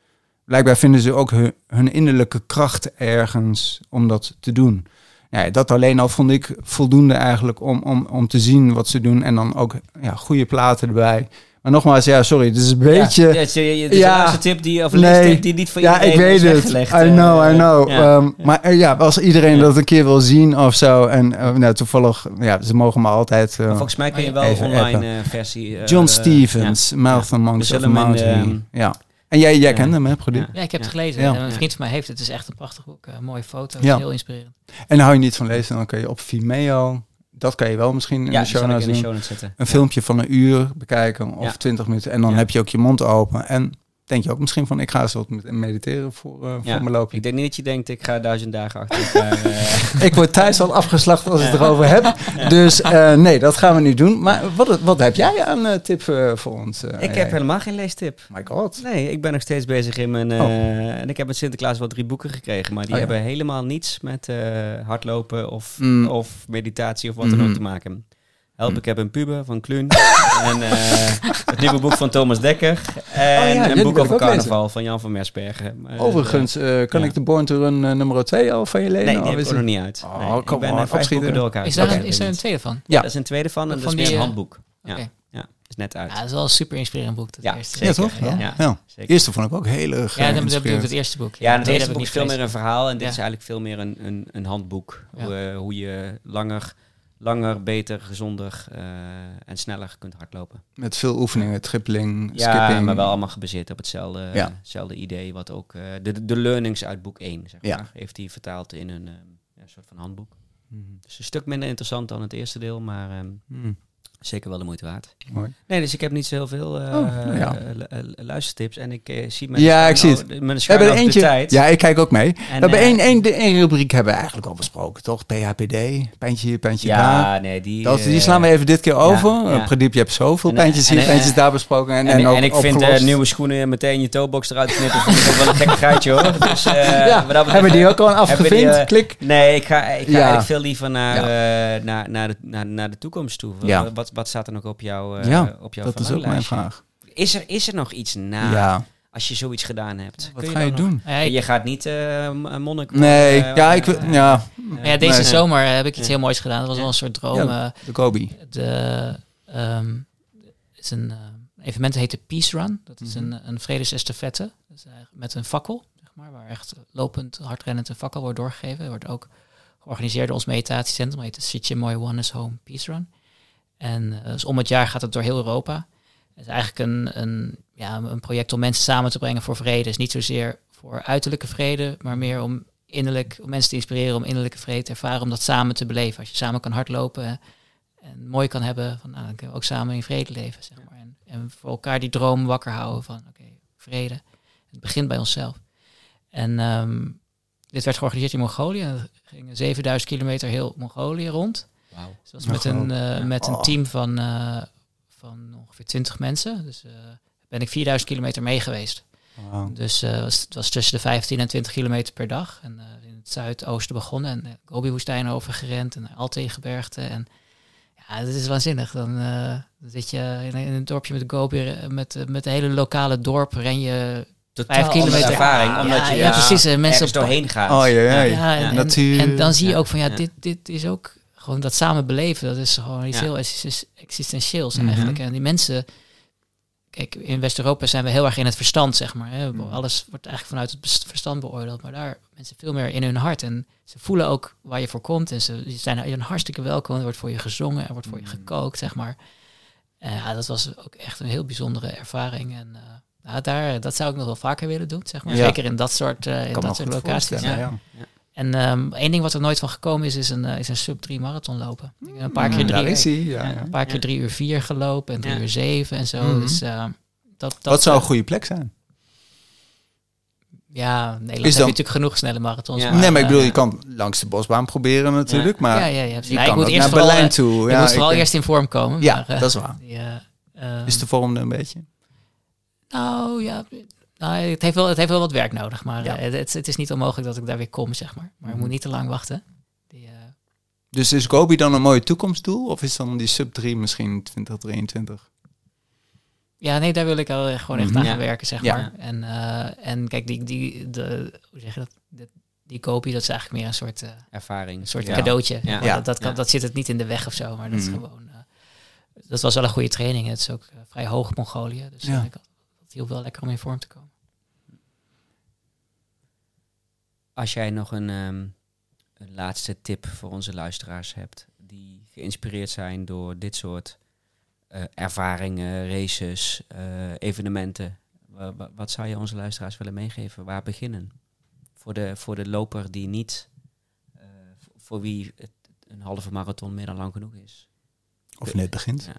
blijkbaar vinden ze ook hun, hun innerlijke kracht ergens om dat te doen. ja, dat alleen al vond ik voldoende eigenlijk om, om, om te zien wat ze doen. En dan ook ja, goede platen erbij. Maar nogmaals, ja, sorry, het is een beetje... Ja, het is, het is Ja. tip die, of Nee. die niet voor Ja, iedereen ik weet is het. I know, eh, I know. ja. Ehm, Maar eh, ja, als iedereen Ja. dat een keer wil zien of zo. En eh, nou, toevallig, ja, ze mogen me altijd... eh, volgens mij kun je wel Even online eh, versie... eh, John eh, Stevens, Marathon Monks We of Mountain. ja. En jij, jij ja. kent hem, hè, Prodiep? Ja. Ja, ik heb het Ja. gelezen. Ja. En een vriend van mij heeft het. Het is echt een prachtig boek. Eh, mooie foto's, Ja. heel inspirerend. En hou je niet van lezen, dan kun je op Vimeo... Dat kan je wel misschien in Ja, de show notes in de show zetten. Een Ja. filmpje van een uur bekijken of. 20 minuten. En dan heb je ook je mond open. En denk je ook misschien van, ik ga eens wat mediteren voor, eh, voor mijn loopje. Ik denk niet dat je denkt, ik ga duizend dagen achter elkaar... eh, Ik word thuis al afgeslacht als ik het erover heb. Dus eh, nee, dat gaan we nu doen. Maar wat, wat heb jij aan tip voor ons? ik heb helemaal geen leestip. My god. Nee, ik ben nog steeds bezig in mijn... eh, En ik heb met Sinterklaas wel drie boeken gekregen. Maar die Oh, ja. hebben helemaal niets met hardlopen of, Mm. of meditatie of wat dan Mhm. ook te maken. Help, ik heb een puber van Kluun. en eh, het nieuwe boek van Thomas Dekker. En Oh ja, die een boek over lezen. carnaval van Jan van Mersbergen. Maar, Overigens, eh, kan ja. ik de Born to Run eh, nummer 2 al van je eh, lenen? nee, die heb ik is er nog niet uit. Oh, Nee, ik come ben on, eh, vijf boeken door elkaar. Is daar, een, is er een tweede van? Ja. Dat is een tweede van en Van dat is meer een eh, handboek. Ja, is net uit. Ja, dat is wel een super inspirerend boek. Dat Ja, eerste. Ja, zeker. toch? Ja. Ja, Ja. zeker. De eerste vond ik ook heel erg Ja, eh, dan bedoel ik het eerste boek. Ja, en het eerste heb boek ik is niet veel meer een verhaal en dit is eigenlijk veel meer een, een, een handboek. Eh, hoe je langer, langer, beter, gezonder eh, en sneller kunt hardlopen. Met veel oefeningen, trippeling, Ja, skipping. maar wel allemaal gebaseerd op hetzelfde, Ja. hetzelfde idee. Wat ook eh, de, de learnings uit boek 1, zeg Ja. maar, heeft hij vertaald in een eh, soort van handboek. Mhm. Dus een stuk minder interessant dan het eerste deel, maar Mhm. Zeker wel de moeite waard. Mooi. Nee, dus ik heb niet zo heel veel Oh, nou ja. luistertips. En ik eh, zie met Ja, ik zie het. We hebben er de eentje. tijd. Ja, ik kijk ook mee. we En, hebben eh, één, één, de één rubriek hebben we eigenlijk al besproken, toch? PHPD, pijntje hier, pijntje daar. Ja, nee, die... Dat, die eh, slaan we even dit keer over. ja. Pradiep, je hebt zoveel En, pijntjes en, hier, en, pijntjes en, daar besproken. En, En, en, en, ook ik vind opgelost. eh, nieuwe schoenen meteen je toebox eruit knippen. Vind ik ook wel een gekke geitje hoor. Dus, eh, ja, dat betreft- hebben we die ook al afgevinkt? Klik. Nee, ik ga, ik ga eigenlijk veel liever naar, eh, naar, naar, de, naar, naar de toekomst toe. Ja. Wat, wat staat er nog op, jou, eh, Ja, op jouw Dat is ook mijn vraag. Is er, is er nog iets na ja, als je zoiets gedaan hebt? wat Kun ga je doen? Je gaat niet eh, een monnik Nee, worden, eh, ja, ik, wil- ja, ja, deze Nee. zomer heb ik iets Ja. heel moois gedaan. Dat was wel een soort droom. Ja. eh, de Gobi. de, ehm, het is een evenement heet de Peace Run. Dat is Mhm. een, een vredesestafette. Eigenlijk met een fakkel, zeg maar, waar echt lopend, hardrennend een fakkel wordt doorgegeven. Het wordt ook georganiseerd door ons meditatiecentrum. Het heet Sitje Mooi One is Home Peace Run. En eh, dus om het jaar gaat het door heel Europa. Het is eigenlijk een, een, ja, een project om mensen samen te brengen voor vrede. Dus niet zozeer voor uiterlijke vrede, maar meer om innerlijk, om mensen te inspireren om innerlijke vrede te ervaren, om dat samen te beleven. Als je samen kan hardlopen en, mooi kan hebben, van, nou, dan kunnen we ook samen in vrede leven, zeg maar. En, en voor elkaar die droom wakker houden van, oké, vrede. Het begint bij onszelf. En ehm, dit werd georganiseerd in Mongolië. Er gingen 7000 kilometer heel Mongolië rond. Wauw. Dus was met een, eh, met een Oh. team van, eh, van ongeveer 20 mensen. Dus eh, ben ik 4000 kilometer mee geweest. Dus eh, was, het was tussen de 15 en 20 kilometer per dag. En eh, in het zuidoosten begonnen en Gobi-woestijn overgerend en de Altegebergte. En ja, dat is waanzinnig. Dan, eh, dan zit je in, een- in een dorpje met de Gobi, met, met de hele lokale dorp, ren je Totaal vijf andere kilometer. ervaring, omdat ja, je ja, daar precies. En mensen op doorheen gaat. Oh ja, ja. ja, en, Ja. en- Natuur. en dan zie je Ja. ook van ja, Ja. dit, dit is ook gewoon dat samen beleven. Dat is gewoon iets Ja. heel existen- existentieels Mhm. eigenlijk. En die mensen, kijk, in West-Europa zijn we heel erg in het verstand, zeg maar. Hè. Mhm. Alles wordt eigenlijk vanuit het verstand beoordeeld, maar daar mensen veel meer in hun hart. En ze voelen ook waar je voor komt en ze zijn een hartstikke welkom. Er wordt voor je gezongen, er wordt voor je Mhm. gekookt, zeg maar. En ja, dat was ook echt een heel bijzondere ervaring. En eh, ja, daar, dat zou ik nog wel vaker willen doen, zeg maar. Ja. Zeker in dat soort, eh, in dat soort locaties. Ja. En ehm één ding wat er nooit van gekomen is, is een, eh, is een sub 3 marathon lopen. Ik een paar keer Mm, drie, Daar is hij, ja, Ja. ja. een paar keer Ja. drie uur vier gelopen en drie Ja. uur zeven en zo. Mhm. Dus eh, dat, dat Wat zou een eh, goede plek zijn? Ja, Nederland heb dan- je natuurlijk genoeg snelle marathons. Ja. nee, maar ik bedoel, eh, je kan langs de bosbaan proberen natuurlijk, maar ja, ja, ja. je kan ook naar Berlijn toe. Ja, moet vooral ik- eerst in vorm komen. Ja, maar, eh, dat is waar. die, eh, ehm, Is de vorm er een beetje? Nou ja, nou, het, heeft wel, het heeft wel wat werk nodig, maar Ja. eh, het, het is niet onmogelijk dat ik daar weer kom, zeg maar. Maar ik Mhm. moet niet te lang wachten. Die, eh, Dus is Gobi dan een mooi toekomstdoel? Of is dan die sub 3 misschien 2023? Ja, nee, daar wil ik wel echt gewoon echt Mhm. aan Ja. werken, zeg Ja. maar. En, eh, en kijk, die, die, de, hoe zeg je dat? De die kopie, dat is eigenlijk meer een soort, uh, ervaring. Een soort Ja. cadeautje. Ja. Dat, dat, kan, Ja. dat zit het niet in de weg of zo, maar dat is Mhm. gewoon... eh, dat was wel een goede training. Het is ook vrij hoog Mongolië, dus Ja. ik had- hielp wel lekker om in vorm te komen. Als jij nog een, ehm, een laatste tip voor onze luisteraars hebt, die geïnspireerd zijn door dit soort eh, ervaringen, races, eh, evenementen, wa- wa- wat zou je onze luisteraars willen meegeven? Waar beginnen? Voor de, voor de loper die niet, eh, voor wie het, een halve marathon meer dan lang genoeg is. Of net begint. Ja.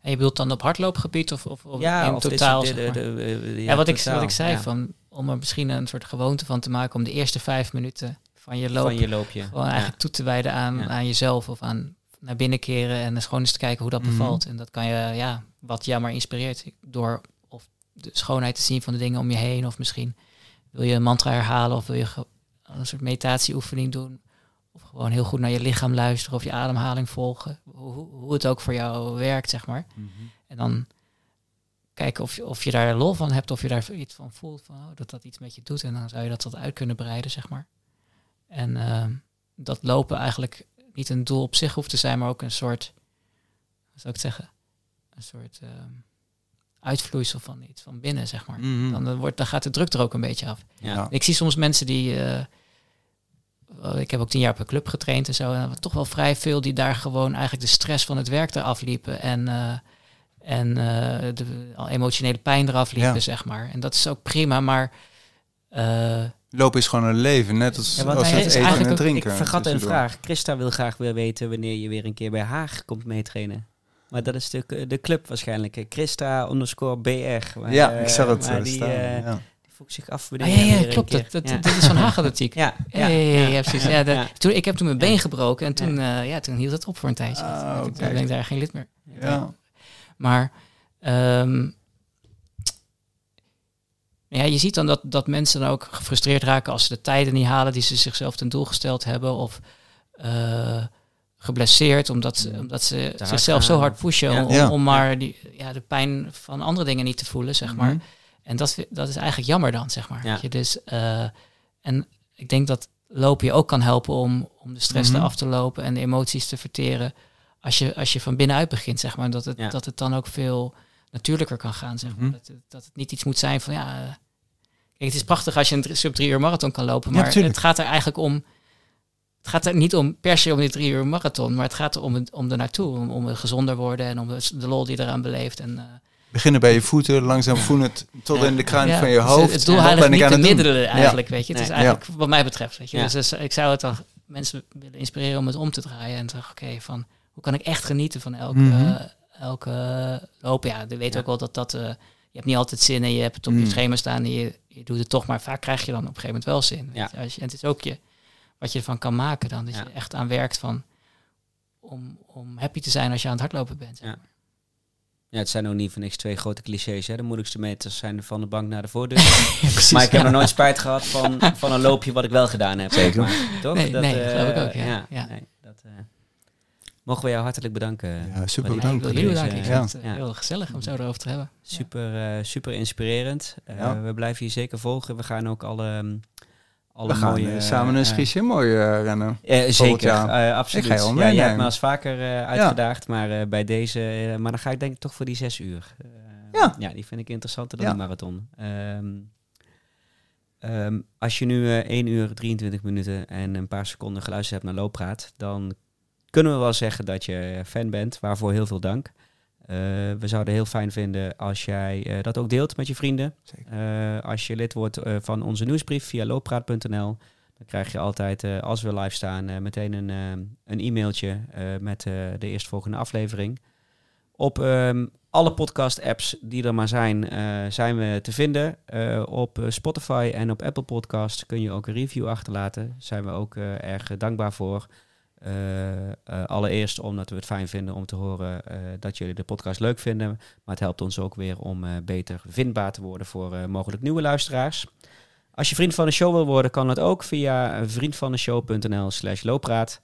En je bedoelt dan op hardloopgebied of, of, of Ja, in of totaal? zeg de- maar? de- de- de- ja, wat, ik, wat ik zei, ja. van, om er misschien een soort gewoonte van te maken om de eerste vijf minuten van je loop van je loopje. gewoon eigenlijk toe te wijden aan, aan jezelf of aan naar binnen keren en eens gewoon eens te kijken hoe dat Mhm. bevalt. En dat kan je, ja, wat jou maar inspireert door of de schoonheid te zien van de dingen om je heen of misschien wil je een mantra herhalen of wil je een soort meditatieoefening doen of gewoon heel goed naar je lichaam luisteren of je ademhaling volgen, hoe, hoe- het ook voor jou werkt, zeg maar. En dan kijken of je, of je daar lol van hebt, of je daar iets van voelt, van, oh, dat dat iets met je doet. En dan zou je dat tot uit kunnen breiden, zeg maar. En ehm, dat lopen eigenlijk niet een doel op zich hoeft te zijn, maar ook een soort, wat zou ik het zeggen, een soort ehm, uitvloeisel van iets van binnen, zeg maar. Mhm. Dan, wordt, dan gaat de druk er ook een beetje af. Ja. Ik zie soms mensen die. eh, ik heb ook tien jaar op een club getraind en zo. En er waren toch wel vrij veel die daar gewoon eigenlijk de stress van het werk eraf liepen. En, eh, en eh, de al emotionele pijn eraf liepen, Ja. zeg maar. En dat is ook prima, maar. eh, Lopen is gewoon een leven, net als, Ja, als het eten en ook- drinken. Ik vergat een vraag. Christa wil graag weer weten wanneer je weer een keer bij Haag komt meetrainen. Maar dat is de, de club waarschijnlijk. Christa underscore BR. Maar, Ja, eh, ik zag het eh, die, staan. eh, ja. Vroeg zich af ah, ja, ja, klopt. Dat, dat, ja. dat is van Haagelatiek. Ja, Ja, ja, precies. Ja, dat-. Toen, ik heb toen mijn been gebroken en toen, eh, ja, toen hield het op voor een tijdje. Ah, Toen ben ik daar geen lid meer. Ja. Maar ehm, ja, je ziet dan dat, dat mensen dan ook gefrustreerd raken als ze de tijden niet halen die ze zichzelf ten doel gesteld hebben. Of eh, geblesseerd omdat ze, omdat ze zichzelf zo hard pushen om, maar die, ja, de pijn van andere dingen niet te voelen, zeg maar. Mhm. En dat, dat is eigenlijk jammer dan, zeg maar. Ja. Weet je, dus, eh, en ik denk dat lopen je ook kan helpen om, om de stress Mhm. eraf te lopen en de emoties te verteren. Als je, als je van binnenuit begint, zeg maar. Dat het, Ja. dat het dan ook veel natuurlijker kan gaan, zeg maar. Mhm. Dat, het, dat het niet iets moet zijn van, ja... eh, kijk, het is prachtig als je een sub drie uur marathon kan lopen. Maar het gaat er eigenlijk om... Het gaat er niet om per se om die drie uur marathon, maar het gaat er om, om er naartoe. Om, om gezonder worden en om de, de lol die eraan beleeft. En, eh, Beginnen bij je voeten, langzaam voelen het tot Ja. in de kruin ja, van je dus hoofd. Het doel heiligt niet aan doen? middelen eigenlijk, weet je. Het is eigenlijk wat mij betreft, weet je. Dus, dus ik zou het dan mensen willen inspireren om het om te draaien. En te zeggen, oké, van hoe kan ik echt genieten van elke, Mhm. eh, elke loop? Ja, je weet ook wel dat dat... eh, je hebt niet altijd zin en je hebt het op Mm. je schema staan en je, je doet het toch. Maar vaak krijg je dan op een gegeven moment wel zin. weet Ja. je. Als je, en het is ook je, wat je ervan kan maken dan. Dat Ja. je echt aan werkt van... Om, om happy te zijn als je aan het hardlopen bent. Ja. Ja, het zijn ook niet voor niks twee grote clichés. Hè? De moeilijkste meters zijn van de bank naar de voordeur. precies. maar ik heb nog nooit spijt gehad van, van een loopje wat ik wel gedaan heb. Zeker. maar. Toch? Nee, nee, eh, geloof ik ook, ja. Ja. Nee, dat, eh, mogen we jou hartelijk bedanken. Ja, super Ja, ik bedankt. wil voor jullie deze, bedanken. Ik eh, eh, ja. heel gezellig om zo erover te hebben. Ja. Super, eh, super inspirerend. Eh, Ja. We blijven je zeker volgen. We gaan ook alle, ehm, alle We gaan mooie... eh, samen een schiesje mooi eh, rennen. Zeker, eh, absoluut. Ik ga je ja, jij hebt me als vaker uitgedaagd, maar bij deze... maar dan ga ik denk ik toch voor die zes uur. Ja. Ja, die vind ik interessanter dan Ja. de marathon. Ehm, ehm, als je nu eh 1 uur 23 minuten en een paar seconden geluisterd hebt naar Looppraat, dan kunnen we wel zeggen dat je fan bent. Waarvoor heel veel dank. Eh, we zouden heel fijn vinden als jij eh, dat ook deelt met je vrienden. Eh, als je lid wordt van onze nieuwsbrief via looppraat.nl, dan krijg je altijd, als we live staan, meteen een, een e-mailtje met de eerstvolgende aflevering. Op ehm, alle podcast-apps die er maar zijn, zijn we te vinden. Op Spotify en op Apple Podcast kun je ook een review achterlaten. Daar zijn we ook erg dankbaar voor. Eh, eh, allereerst omdat we het fijn vinden om te horen eh, dat jullie de podcast leuk vinden. Maar het helpt ons ook weer om beter vindbaar te worden voor mogelijk nieuwe luisteraars. Als je vriend van de show wil worden, kan dat ook via vriendvandeshow.nl slash looppraat.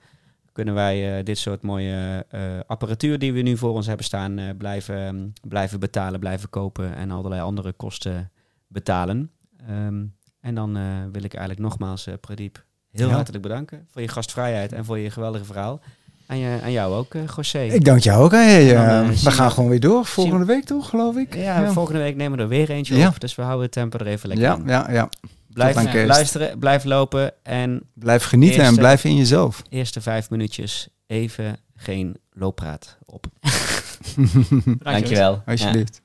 Kunnen wij dit soort mooie apparatuur die we nu voor ons hebben staan blijven, ehm, blijven betalen, blijven kopen en allerlei andere kosten betalen. Ehm, En dan wil ik eigenlijk nogmaals, Pradeep, heel Ja. hartelijk bedanken voor je gastvrijheid en voor je geweldige verhaal. En, je, aan jou ook, eh José. Ik dank jou ook. Hey, Dan, eh, eh, we gaan we- gewoon weer door. Volgende week toch, geloof ik? ja, volgende week nemen we er weer eentje Ja. op. Dus we houden het tempo er even lekker ja, aan. ja, ja. Blijf aan luisteren, blijf lopen en Blijf genieten en blijf in jezelf. eerste vijf minuutjes even geen looppraat op. Dankjewel. Ja. Alsjeblieft.